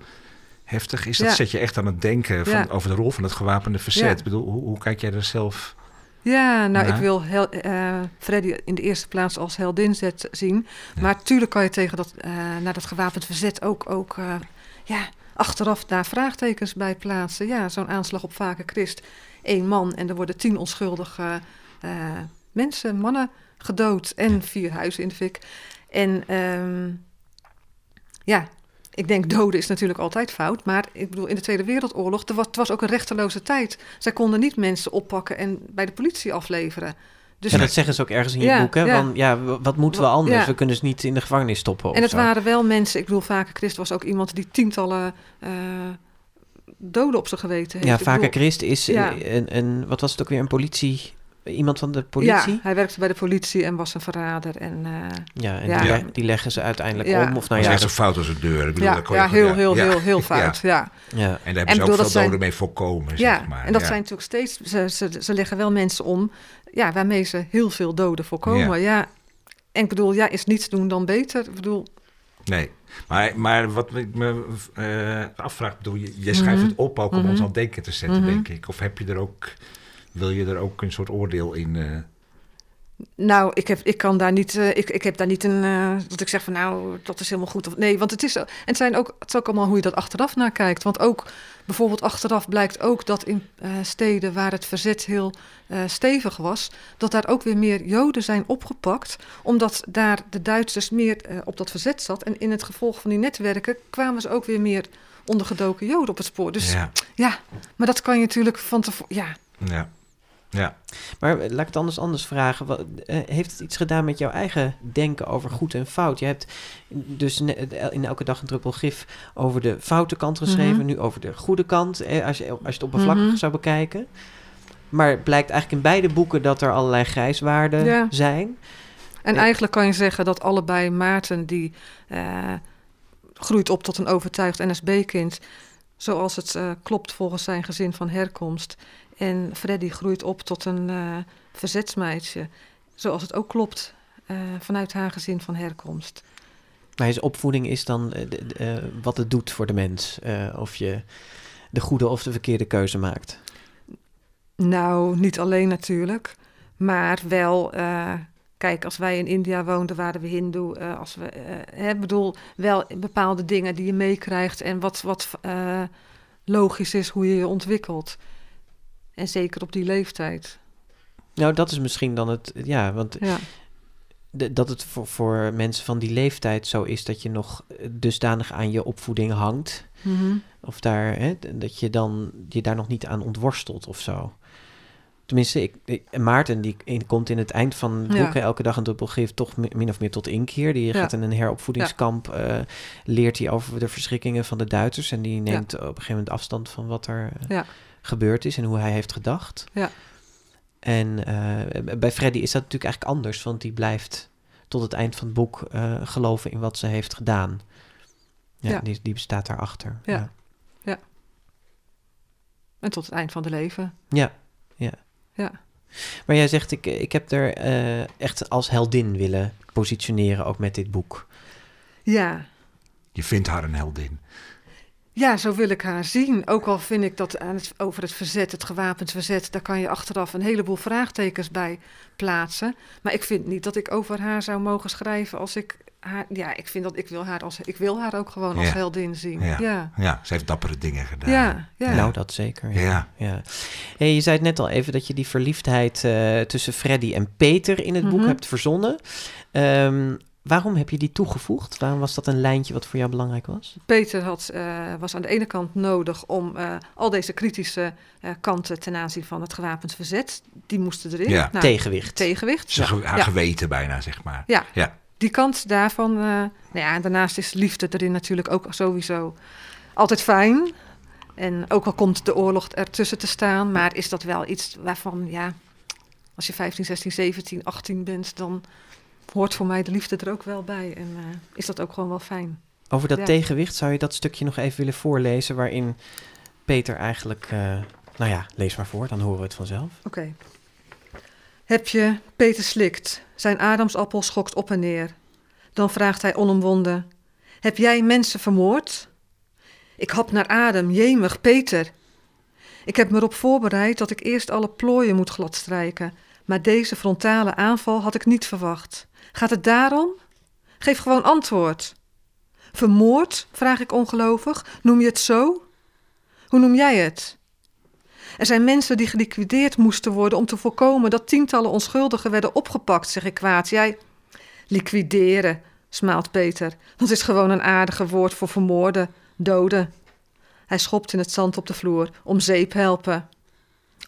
heftig is. Dat Ja. zet je echt aan het denken van, over de rol van het gewapende verzet. Ik bedoel, hoe, hoe kijk jij er zelf... Ja, nou, Ja. ik wil hel, eh, Freddy in de eerste plaats als heldin zet, zien. Ja. Maar tuurlijk kan je tegen dat, eh, naar dat gewapend verzet ook, ook eh, ja, achteraf daar vraagtekens bij plaatsen. Ja, zo'n aanslag op Vaker Christ. Eén man en er worden tien onschuldige mensen, mannen gedood. En vier huizen in de fik. En ehm, ja, ik denk doden is natuurlijk altijd fout. Maar ik bedoel, in de Tweede Wereldoorlog, er was, het was ook een rechteloze tijd. Zij konden niet mensen oppakken en bij de politie afleveren. Dus ja, dat zeggen ze ook ergens in je Ja, boek. Hè? ja. Van, ja, wat moeten we anders? ja. We kunnen ze niet in de gevangenis stoppen. En het zo. waren wel mensen, ik bedoel, vaker Christ was ook iemand die tientallen eh, doden op zijn geweten heeft. Ja, vaker bedoel, Christ is een, een- wat was het ook weer, een politie... Iemand van de politie? Ja, hij werkte bij de politie en was een verrader. En, eh, Ja, en Ja. Die, Ja. le- die leggen ze uiteindelijk Ja. om. Of nou Dat is ja, echt zo fout als een deur. Ik bedoel, ja, daar kon je ja, heel, heel, ja. heel, heel Ja. fout. Ja, ja. En daar hebben En ze ook veel zijn- doden mee voorkomen, ja. zeg maar. en dat ja. zijn natuurlijk steeds, ze, ze, ze leggen wel mensen om, ja, waarmee ze heel veel doden voorkomen. Ja. En ik bedoel, ja, is niets doen dan beter. Ik bedoel, Nee, maar, maar wat ik me eh, afvraag, bedoel, je, je schrijft Mhm. het op ook om Mhm. ons aan het denken te zetten, Mhm. denk ik. Of heb je er ook, wil je er ook een soort oordeel in? eh, Nou, ik heb, ik kan daar niet, eh, ik, ik heb daar niet een, eh, dat ik zeg van nou, dat is helemaal goed. Of, nee, want het is, en het, zijn ook, het is ook allemaal hoe je dat achteraf naar kijkt. Want ook, bijvoorbeeld achteraf blijkt ook dat in steden waar het verzet heel stevig was, dat daar ook weer meer Joden zijn opgepakt, omdat daar de Duitsers meer op dat verzet zat. En in het gevolg van die netwerken kwamen ze ook weer meer ondergedoken Joden op het spoor. Dus ja, ja, maar dat kan je natuurlijk van tevoren, ja. ja, ja. Maar eh, laat ik het anders anders vragen. Wat, eh, heeft het iets gedaan met jouw eigen denken over goed en fout? Je hebt dus eh, in elke dag een druppel gif over de foute kant geschreven, Mhm. nu over de goede kant, eh, als, je, als je het oppervlakkig Mhm. zou bekijken. Maar het blijkt eigenlijk in beide boeken dat er allerlei grijswaarden Ja. zijn. En Ja. eigenlijk kan je zeggen dat allebei Maarten, die eh, groeit op tot een overtuigd NSB-kind, zoals het eh, klopt volgens zijn gezin van herkomst. En Freddy groeit op tot een eh, verzetsmeisje, zoals het ook klopt eh, vanuit haar gezin van herkomst. Maar zijn opvoeding is dan eh, de- de, wat het doet voor de mens. of je de goede of de verkeerde keuze maakt. Nou, niet alleen natuurlijk, maar wel. kijk, als wij in India woonden, waren we Hindoe. als we, hè, bedoel, wel bepaalde dingen die je meekrijgt en wat, wat logisch is hoe je je ontwikkelt. En zeker op die leeftijd. Nou, dat is misschien dan het. Ja, want Ja, dat het voor, voor mensen van die leeftijd zo is dat je nog dusdanig aan je opvoeding hangt. Mhm. Of daar, hè, dat je dan je daar nog niet aan ontworstelt of zo. Tenminste, ik, ik- Maarten die in- komt in het eind van het boek, elke dag een druppel gif, toch mi- min of meer tot inkeer. Die Ja. gaat in een heropvoedingskamp, eh, leert hij over de verschrikkingen van de Duitsers. En die neemt op een gegeven moment afstand van wat er eh, Ja. Gebeurd is en hoe hij heeft gedacht. Ja. En eh, bij Freddy is dat natuurlijk eigenlijk anders, want die blijft tot het eind van het boek eh, geloven in wat ze heeft gedaan. Ja, Ja. Die, die bestaat daarachter. Ja. en tot het eind van de leven. Ja, ja. Ja. Maar jij zegt, ik, ik heb er eh, echt als heldin willen positioneren, ook met dit boek. Ja, Je vindt haar een heldin. Ja, zo wil ik haar zien. Ook al vind ik dat aan het, over het verzet, het gewapend verzet, daar kan je achteraf een heleboel vraagtekens bij plaatsen. Maar ik vind niet dat ik over haar zou mogen schrijven als ik haar. Ja, ik vind dat ik wil haar als ik wil haar ook gewoon als Ja. heldin zien. Ja. Ja, Ja, ze heeft dappere dingen gedaan. ja, ja. Nou, dat zeker. Ja. Ja. Ja. Hey, je zei het net al even dat je die verliefdheid eh, tussen Freddy en Peter in het boek Mhm. hebt verzonnen. Ehm, waarom heb je die toegevoegd? Waarom was dat een lijntje wat voor jou belangrijk was? Peter had, eh, was aan de ene kant nodig om eh, al deze kritische eh, kanten ten aanzien van het gewapend verzet, die moesten erin. Ja. Nou, Tegenwicht. tegenwicht. Ze ge- haar Ja. geweten bijna, zeg maar. Ja. Ja. die kant daarvan. eh, nou ja, en daarnaast is liefde erin natuurlijk ook sowieso altijd fijn. En ook al komt de oorlog ertussen te staan, maar is dat wel iets waarvan, ja, als je 15, 16, 17, 18 bent, dan hoort voor mij de liefde er ook wel bij. En eh, is dat ook gewoon wel fijn. Over dat Ja. tegenwicht zou je dat stukje nog even willen voorlezen, waarin Peter eigenlijk, eh, nou ja, lees maar voor, dan horen we het vanzelf. Oké. Heb je Peter slikt, zijn adamsappel schokt op en neer. Dan vraagt hij onomwonden: Heb jij mensen vermoord? Ik hap naar adem, jemig, Peter. Ik heb me erop voorbereid dat ik eerst alle plooien moet gladstrijken, maar deze frontale aanval had ik niet verwacht. Gaat het daarom? Geef gewoon antwoord. Vermoord? vraag ik ongelovig. Noem je het zo? Hoe noem jij het? Er zijn mensen die geliquideerd moesten worden om te voorkomen dat tientallen onschuldigen werden opgepakt, zeg ik kwaad. Jij. Liquideren, smaalt Peter. Dat is gewoon een aardige woord voor vermoorden, doden. Hij schopt in het zand op de vloer. Om zeep helpen.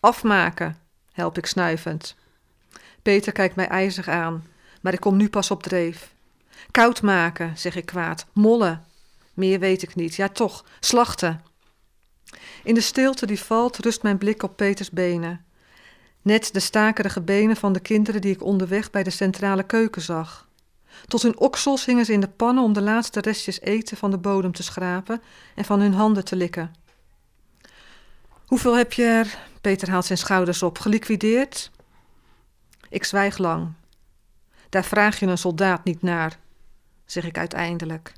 Afmaken, help ik snuivend. Peter kijkt mij ijzig aan, maar ik kom nu pas op dreef. Koud maken, zeg ik kwaad. Mollen. Meer weet ik niet. Ja, toch. Slachten. In de stilte die valt, rust mijn blik op Peters benen. Net de stakerige benen van de kinderen die ik onderweg bij de centrale keuken zag. Tot hun oksels hingen ze in de pannen om de laatste restjes eten van de bodem te schrapen en van hun handen te likken. Hoeveel heb je er, Peter haalt zijn schouders op, geliquideerd? Ik zwijg lang. Daar vraag je een soldaat niet naar, zeg ik uiteindelijk.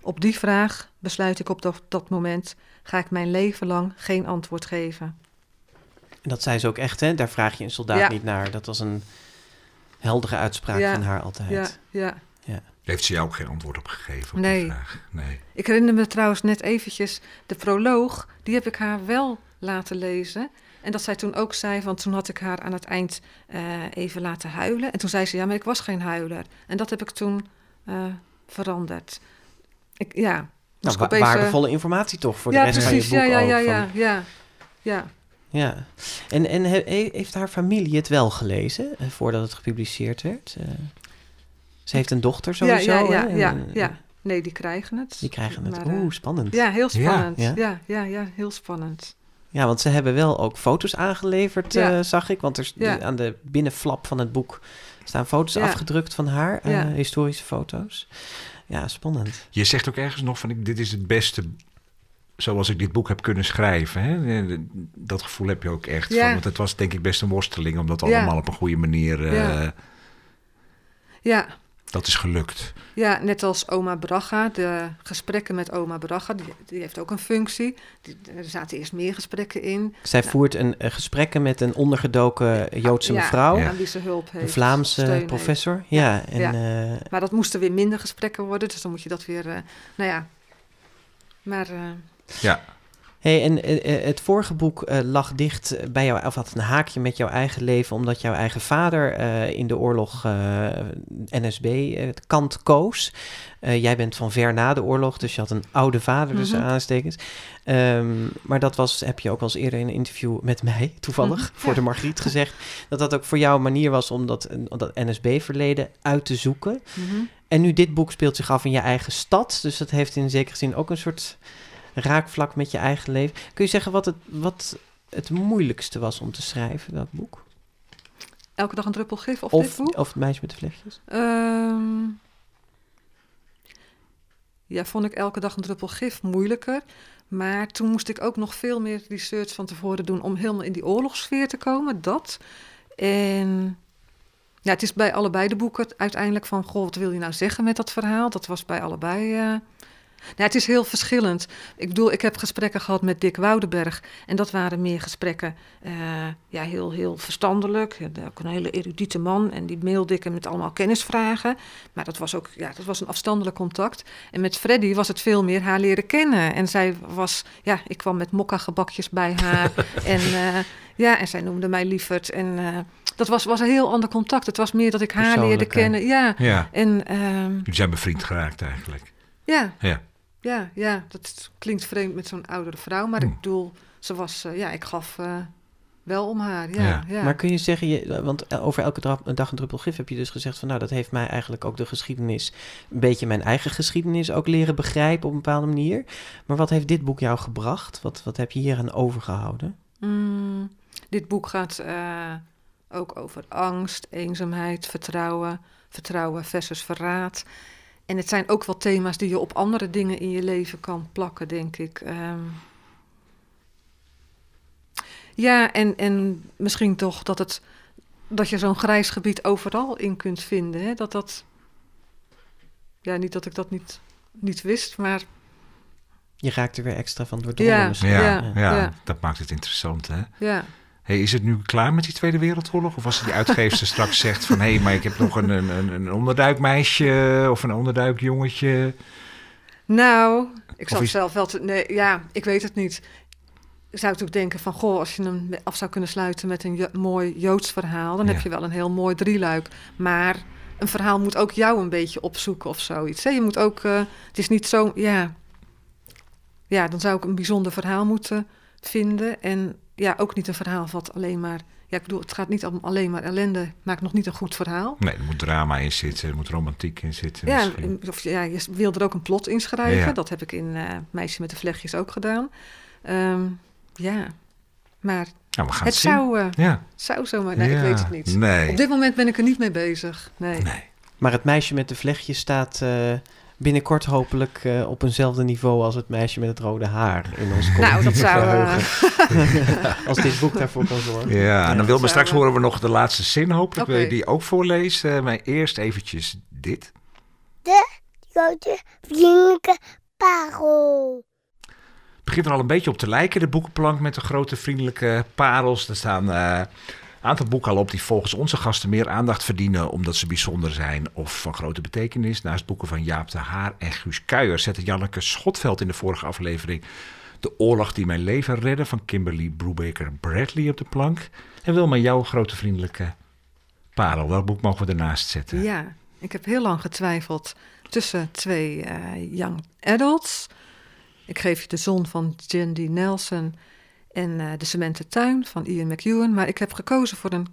Op die vraag besluit ik op dat, dat moment, ga ik mijn leven lang geen antwoord geven. En dat zei ze ook echt, hè? Daar vraag je een soldaat Ja. niet naar. Dat was een heldere uitspraak Ja. van haar altijd. Ja, ja. Heeft ze jou ook geen antwoord op gegeven op Nee. die vraag? Nee. Ik herinner me trouwens net eventjes de proloog, die heb ik haar wel laten lezen. En dat zij toen ook zei, want toen had ik haar aan het eind eh, even laten huilen. En toen zei ze, ja, maar ik was geen huiler. En dat heb ik toen eh, veranderd. Ik, ja, Nou, wa- opeens, eh, waardevolle informatie toch voor de ja, rest precies. van je Ja, boek ja, ja, ook, ja, van- ja, ja. Ja. En, en he- he- heeft haar familie het wel gelezen eh, voordat het gepubliceerd werd? Eh, ze heeft een dochter sowieso, ja, ja? En, ja, ja. Nee, die krijgen het. Die krijgen het. Maar, eh, Oeh, spannend. Ja, heel Ja. spannend. Ja. Ja, ja, ja, heel spannend. Ja, want ze hebben wel ook foto's aangeleverd, Ja. eh, zag ik. Want er, Ja. aan de binnenflap van het boek staan foto's Ja. afgedrukt van haar, eh, historische foto's. Ja, spannend. Je zegt ook ergens nog van, ik- dit is het beste zoals ik dit boek heb kunnen schrijven. Hè? Eh, Dat gevoel heb je ook echt. Ja. Van, want het was denk ik best een worsteling om dat Ja. allemaal op een goede manier... eh, Ja. Dat is gelukt. Ja, net als oma Braga, de gesprekken met oma Braga, die, die heeft ook een functie. Die, er zaten eerst meer gesprekken in. Zij Nou. voert een eh, gesprekken met een ondergedoken Joodse Ja, mevrouw. Ja. Aan wie ze hulp heeft. Een Vlaamse heeft. professor. Ja, en Ja. eh, Maar dat moesten weer minder gesprekken worden, dus dan moet je dat weer, eh, nou ja. Maar eh, Ja, Hey, en eh, eh, het vorige boek eh, lag dicht bij jou, of had een haakje met jouw eigen leven, omdat jouw eigen vader in de oorlog NSB eh, kant koos. Jij bent van ver na de oorlog, dus je had een oude vader, dus Mhm. aanstekens. Ehm, maar dat was, heb je ook al eens eerder in een interview met mij, toevallig, Mhm, voor de Margriet gezegd, dat dat ook voor jou een manier was om dat, dat NSB-verleden uit te zoeken. mhm. En nu dit boek speelt zich af in je eigen stad. Dus dat heeft in zekere zin ook een soort raakvlak met je eigen leven. Kun je zeggen wat het, wat het moeilijkste was om te schrijven, dat boek? elke dag een druppel gif of, dit boek? of het meisje met de vlechtjes? Ehm, ja, vond ik elke dag een druppel gif moeilijker. Maar toen moest ik ook nog veel meer research van tevoren doen om helemaal in die oorlogssfeer te komen. Dat. En ja, het is bij allebei de boeken uiteindelijk van, goh, wat wil je nou zeggen met dat verhaal? Dat was bij allebei. eh, ja, het is heel verschillend. Ik bedoel, ik heb gesprekken gehad met Dick Woudenberg. En dat waren meer gesprekken, eh, ja, heel, heel verstandelijk. Ook een hele erudite man. En die mailde ik hem met allemaal kennisvragen. Maar dat was ook, ja, dat was een afstandelijk contact. En met Freddy was het veel meer haar leren kennen. En zij was, ja, ik kwam met mokka gebakjes bij haar. en eh, ja, en zij noemde mij lieverd. En eh, dat was, was een heel ander contact. Het was meer dat ik haar leerde kennen. Ja, ja. en ehm, Jullie zijn bevriend geraakt eigenlijk. ja, Ja. Ja, ja, dat klinkt vreemd met zo'n oudere vrouw, maar Hm. ik bedoel, ze was, eh, ja, ik gaf eh, wel om haar. Ja, Ja. ja. Maar kun je zeggen, je, want eh, over elke dra- dag een druppel gif heb je dus gezegd van nou, dat heeft mij eigenlijk ook de geschiedenis, een beetje mijn eigen geschiedenis ook leren begrijpen op een bepaalde manier. Maar wat heeft dit boek jou gebracht? Wat, wat heb je hier aan overgehouden? Mm, dit boek gaat eh, ook over angst, eenzaamheid, vertrouwen, vertrouwen versus verraad. En het zijn ook wel thema's die je op andere dingen in je leven kan plakken, denk ik. Ehm, ja, en, en misschien toch dat, het, dat je zo'n grijs gebied overal in kunt vinden. Hè? Dat dat. Ja, niet dat ik dat niet, niet wist, maar Je raakt er weer extra van misschien. Ja, Ja, ja, ja. dat maakt het interessant. Hè? ja. Hey, is het nu klaar met die Tweede Wereldoorlog? Of als die uitgeefster straks zegt van... hé, hey, maar ik heb nog een, een, een- onderduikmeisje of een onderduikjongetje. Nou, ik zou is- zelf wel... Te, nee, ja, ik weet het niet. Ik zou natuurlijk denken van... Goh, als je hem af zou kunnen sluiten met een jo- mooi Joods verhaal... dan Ja. heb je wel een heel mooi drieluik. Maar een verhaal moet ook jou een beetje opzoeken of zoiets. Hè? Je moet ook... eh, het is niet zo... Ja, ja, dan zou ik een bijzonder verhaal moeten vinden. En ja, ook niet een verhaal wat alleen maar... Ja, ik bedoel, het gaat niet om alleen maar ellende. Maakt nog niet een goed verhaal. Nee, er moet drama in zitten, er moet romantiek in zitten. Ja, misschien. of, ja, je wil er ook een plot in schrijven. Ja. Dat heb ik in eh, Meisje met de Vlechtjes ook gedaan. Ehm, ja, maar Nou, we gaan het het zien. zou, eh, Ja. zou zomaar... Nee, Ja. ik weet het niet. Nee. Op dit moment ben ik er niet mee bezig. Nee. nee. Maar het meisje met de vlechtjes staat eh, binnenkort hopelijk eh, op eenzelfde niveau als het meisje met het rode haar in ons Nou, dat zou... geheugen. als dit boek daarvoor kan zorgen. Ja, en dan wil me straks eh, horen we nog de laatste zin. Hopelijk wil je die ook voorlezen. Eh, maar eerst eventjes dit. grote vriendelijke parel. Het begint er al een beetje op te lijken, de boekenplank met de grote vriendelijke parels. Er staan eh, aantal boeken op die volgens onze gasten meer aandacht verdienen... omdat ze bijzonder zijn of van grote betekenis. Naast boeken van Jaap de Haar en Guus Kuijer zette Janneke Schotveld in de vorige aflevering... De oorlog die mijn leven redde van Kimberly Brubaker Bradley op de plank. En Wilma, jouw grote vriendelijke parel. Welk boek mogen we ernaast zetten? Ja, ik heb heel lang getwijfeld tussen twee eh, young adults. Ik geef je De Zon van Jandy Nelson en eh, De Cementen Tuin van Ian McEwan. Maar ik heb gekozen voor een,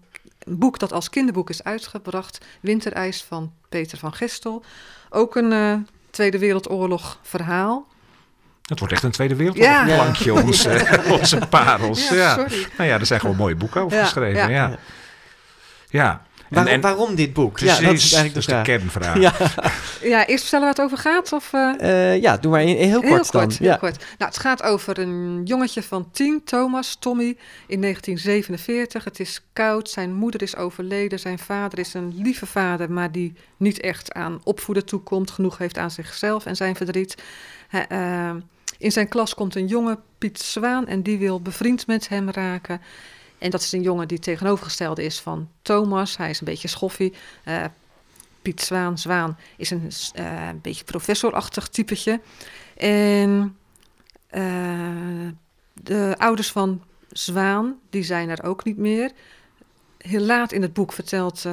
boek dat als kinderboek is uitgebracht. Winterijs van Peter van Gestel. Ook een eh, Tweede Wereldoorlog verhaal. Het wordt echt een Tweede Wereldoorlog Ja. plankje, onze, onze parels. Ja, Ja, sorry. Nou ja, er zijn gewoon mooie boeken over Ja, geschreven. ja. Ja, En, Waarom, en, waarom dit boek? precies, ja, dat is eigenlijk de dat vraag. kernvraag. Ja, Ja, eerst vertellen waar het over gaat? Of, eh? eh, ja, doe maar in, in heel kort Heel dan. kort, heel ja. kort. Nou, het gaat over een jongetje van tien, Thomas, Tommy, in 1947. Het is koud, zijn moeder is overleden, zijn vader is een lieve vader, maar die niet echt aan opvoeden toekomt, genoeg heeft aan zichzelf en zijn verdriet. Hij, eh, in zijn klas komt een jongen, Piet Zwaan, en die wil bevriend met hem raken. En dat is een jongen die tegenovergestelde is van Thomas. Hij is een beetje schoffie. Eh, Piet Zwaan, Zwaan, is een eh, beetje professorachtig typetje. En eh, de ouders van Zwaan, die zijn er ook niet meer. Heel laat in het boek vertelt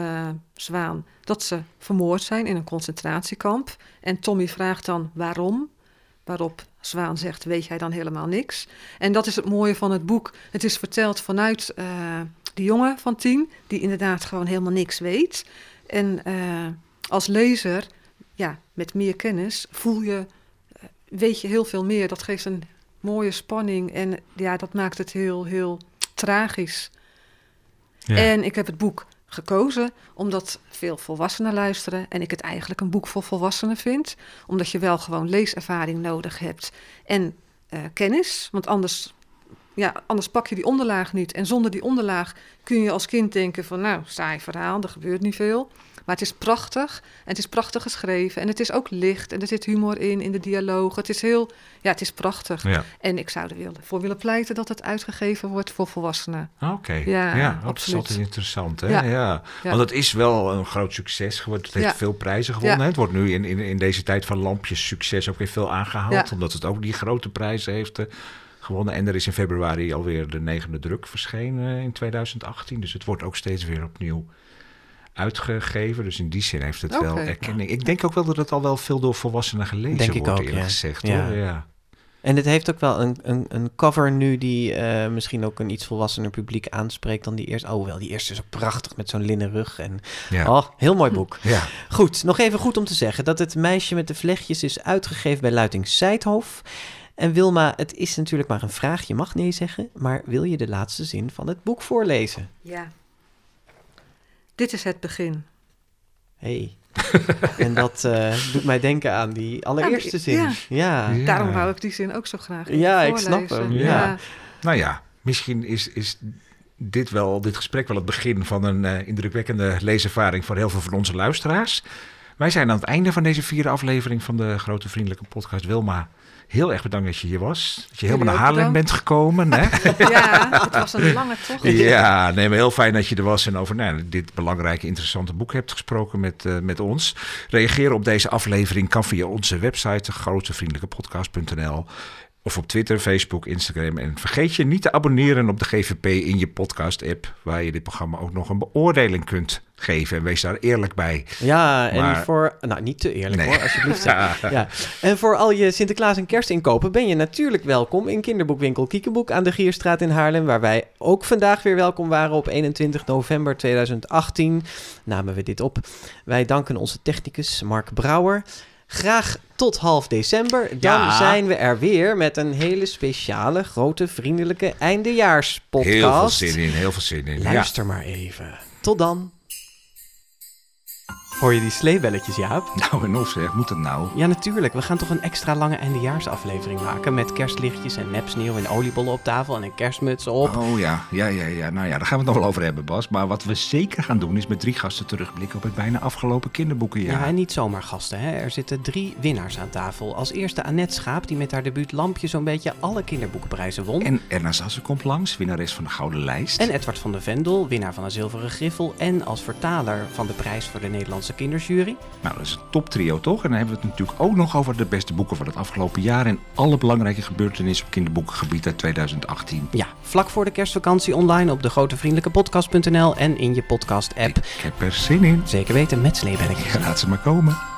Zwaan dat ze vermoord zijn in een concentratiekamp. En Tommy vraagt dan waarom. Waarop Zwaan zegt, weet jij dan helemaal niks? En dat is het mooie van het boek. Het is verteld vanuit eh die jongen van tien, die inderdaad gewoon helemaal niks weet. En eh, als lezer, ja, met meer kennis, voel je, eh, weet je heel veel meer. Dat geeft een mooie spanning en ja, dat maakt het heel, heel tragisch. Ja. En ik heb het boek gekozen omdat veel volwassenen luisteren en ik het eigenlijk een boek voor volwassenen vind. Omdat je wel gewoon leeservaring nodig hebt en eh, kennis, want anders, ja, anders pak je die onderlaag niet. En zonder die onderlaag kun je als kind denken van nou, saai verhaal, er gebeurt niet veel. Maar het is prachtig en het is prachtig geschreven en het is ook licht en er zit humor in, in de dialoog. Het is heel, ja, het is prachtig. Ja. En ik zou er willen, voor willen pleiten dat het uitgegeven wordt voor volwassenen. Oké, Ja, ja, dat is absoluut. interessant. Hè? Ja. Want het is wel een groot succes geworden. Het heeft veel prijzen gewonnen. Het wordt nu in, in, in deze tijd van lampjes succes ook weer veel aangehaald. Omdat het ook die grote prijzen heeft eh, gewonnen. En er is in februari alweer de negende druk verschenen eh, in 2018. Dus het wordt ook steeds weer opnieuw uitgegeven. Dus in die zin heeft het wel erkenning. Ik denk ook wel dat het al wel veel door volwassenen gelezen Denk ik wordt, ook, eerlijk ja. gezegd. Ja. Hoor. Ja. En het heeft ook wel een, een, een cover nu die eh, misschien ook een iets volwassener publiek aanspreekt dan die eerste. Oh, wel, die eerste is ook prachtig met zo'n linnen rug. En, Ja. Oh, heel mooi boek. ja. Goed, nog even goed om te zeggen dat het meisje met de vlechtjes is uitgegeven bij Luiting Seidhof. En Wilma, het is natuurlijk maar een vraag, je mag nee zeggen, maar wil je de laatste zin van het boek voorlezen? Ja. Dit is het begin. Hey. en dat eh, doet mij denken aan die allereerste zin. ja. Ja. Ja. Daarom wou ik die zin ook zo graag Ja, ik snap hem, ja. Nou ja, misschien is, is dit, wel, dit gesprek wel het begin van een eh, indrukwekkende leeservaring voor heel veel van onze luisteraars. Wij zijn aan het einde van deze vierde aflevering van de Grote Vriendelijke Podcast. Wilma, heel erg bedankt dat je hier was. Dat je helemaal naar Haarlem bedankt. bent gekomen. Hè? Ja, het was een lange tocht. Ja, nee, maar heel fijn dat je er was en over nou, dit belangrijke, interessante boek hebt gesproken met, eh, met ons. Reageren op deze aflevering kan via onze website, grotevriendelijkepodcast.nl. Of op Twitter, Facebook, Instagram. En vergeet je niet te abonneren op de GVP in je podcast-app, waar je dit programma ook nog een beoordeling kunt geven. En wees daar eerlijk bij. Ja, en voor... Nou, niet te eerlijk Nee. hoor, alsjeblieft. ja. En voor al je Sinterklaas en kerstinkopen ben je natuurlijk welkom in kinderboekwinkel Kiekeboek aan de Gierstraat in Haarlem, waar wij ook vandaag weer welkom waren op 21 november 2018. Namen we dit op. Wij danken onze technicus Mark Brouwer. Graag tot half december. Dan Ja. zijn we er weer met een hele speciale, grote, vriendelijke eindejaarspodcast. Heel veel zin in, heel veel zin in. Ja. Luister maar even. Tot dan. Hoor je die sleebelletjes, Jaap? Nou en of zeg, moet het nou? Ja, natuurlijk. We gaan toch een extra lange eindejaarsaflevering maken met kerstlichtjes en nepsneeuw en oliebollen op tafel en een kerstmuts op. Oh ja, ja, ja, ja. Nou ja, daar gaan we het nog wel over hebben, Bas. Maar wat we zeker gaan doen is met drie gasten terugblikken op het bijna afgelopen kinderboekenjaar. Ja, en niet zomaar gasten. Hè. Er zitten drie winnaars aan tafel. Als eerste Annette Schaap, die met haar debuut Lampje zo'n beetje alle kinderboekenprijzen won. En Erna Sassen komt langs, winnares van de Gouden Lijst. En Edward van der Vendel, winnaar van een zilveren griffel en als vertaler van de prijs voor de Nederlandse kinderjury. Nou, dat is een toptrio toch? En dan hebben we het natuurlijk ook nog over de beste boeken van het afgelopen jaar en alle belangrijke gebeurtenissen op kinderboekengebied uit 2018. Ja, vlak voor de kerstvakantie online op de grotevriendelijkepodcast.nl en in je podcast-app. Ik heb er zin in. Zeker weten met sleebelletjes. Ja, laat ze maar komen.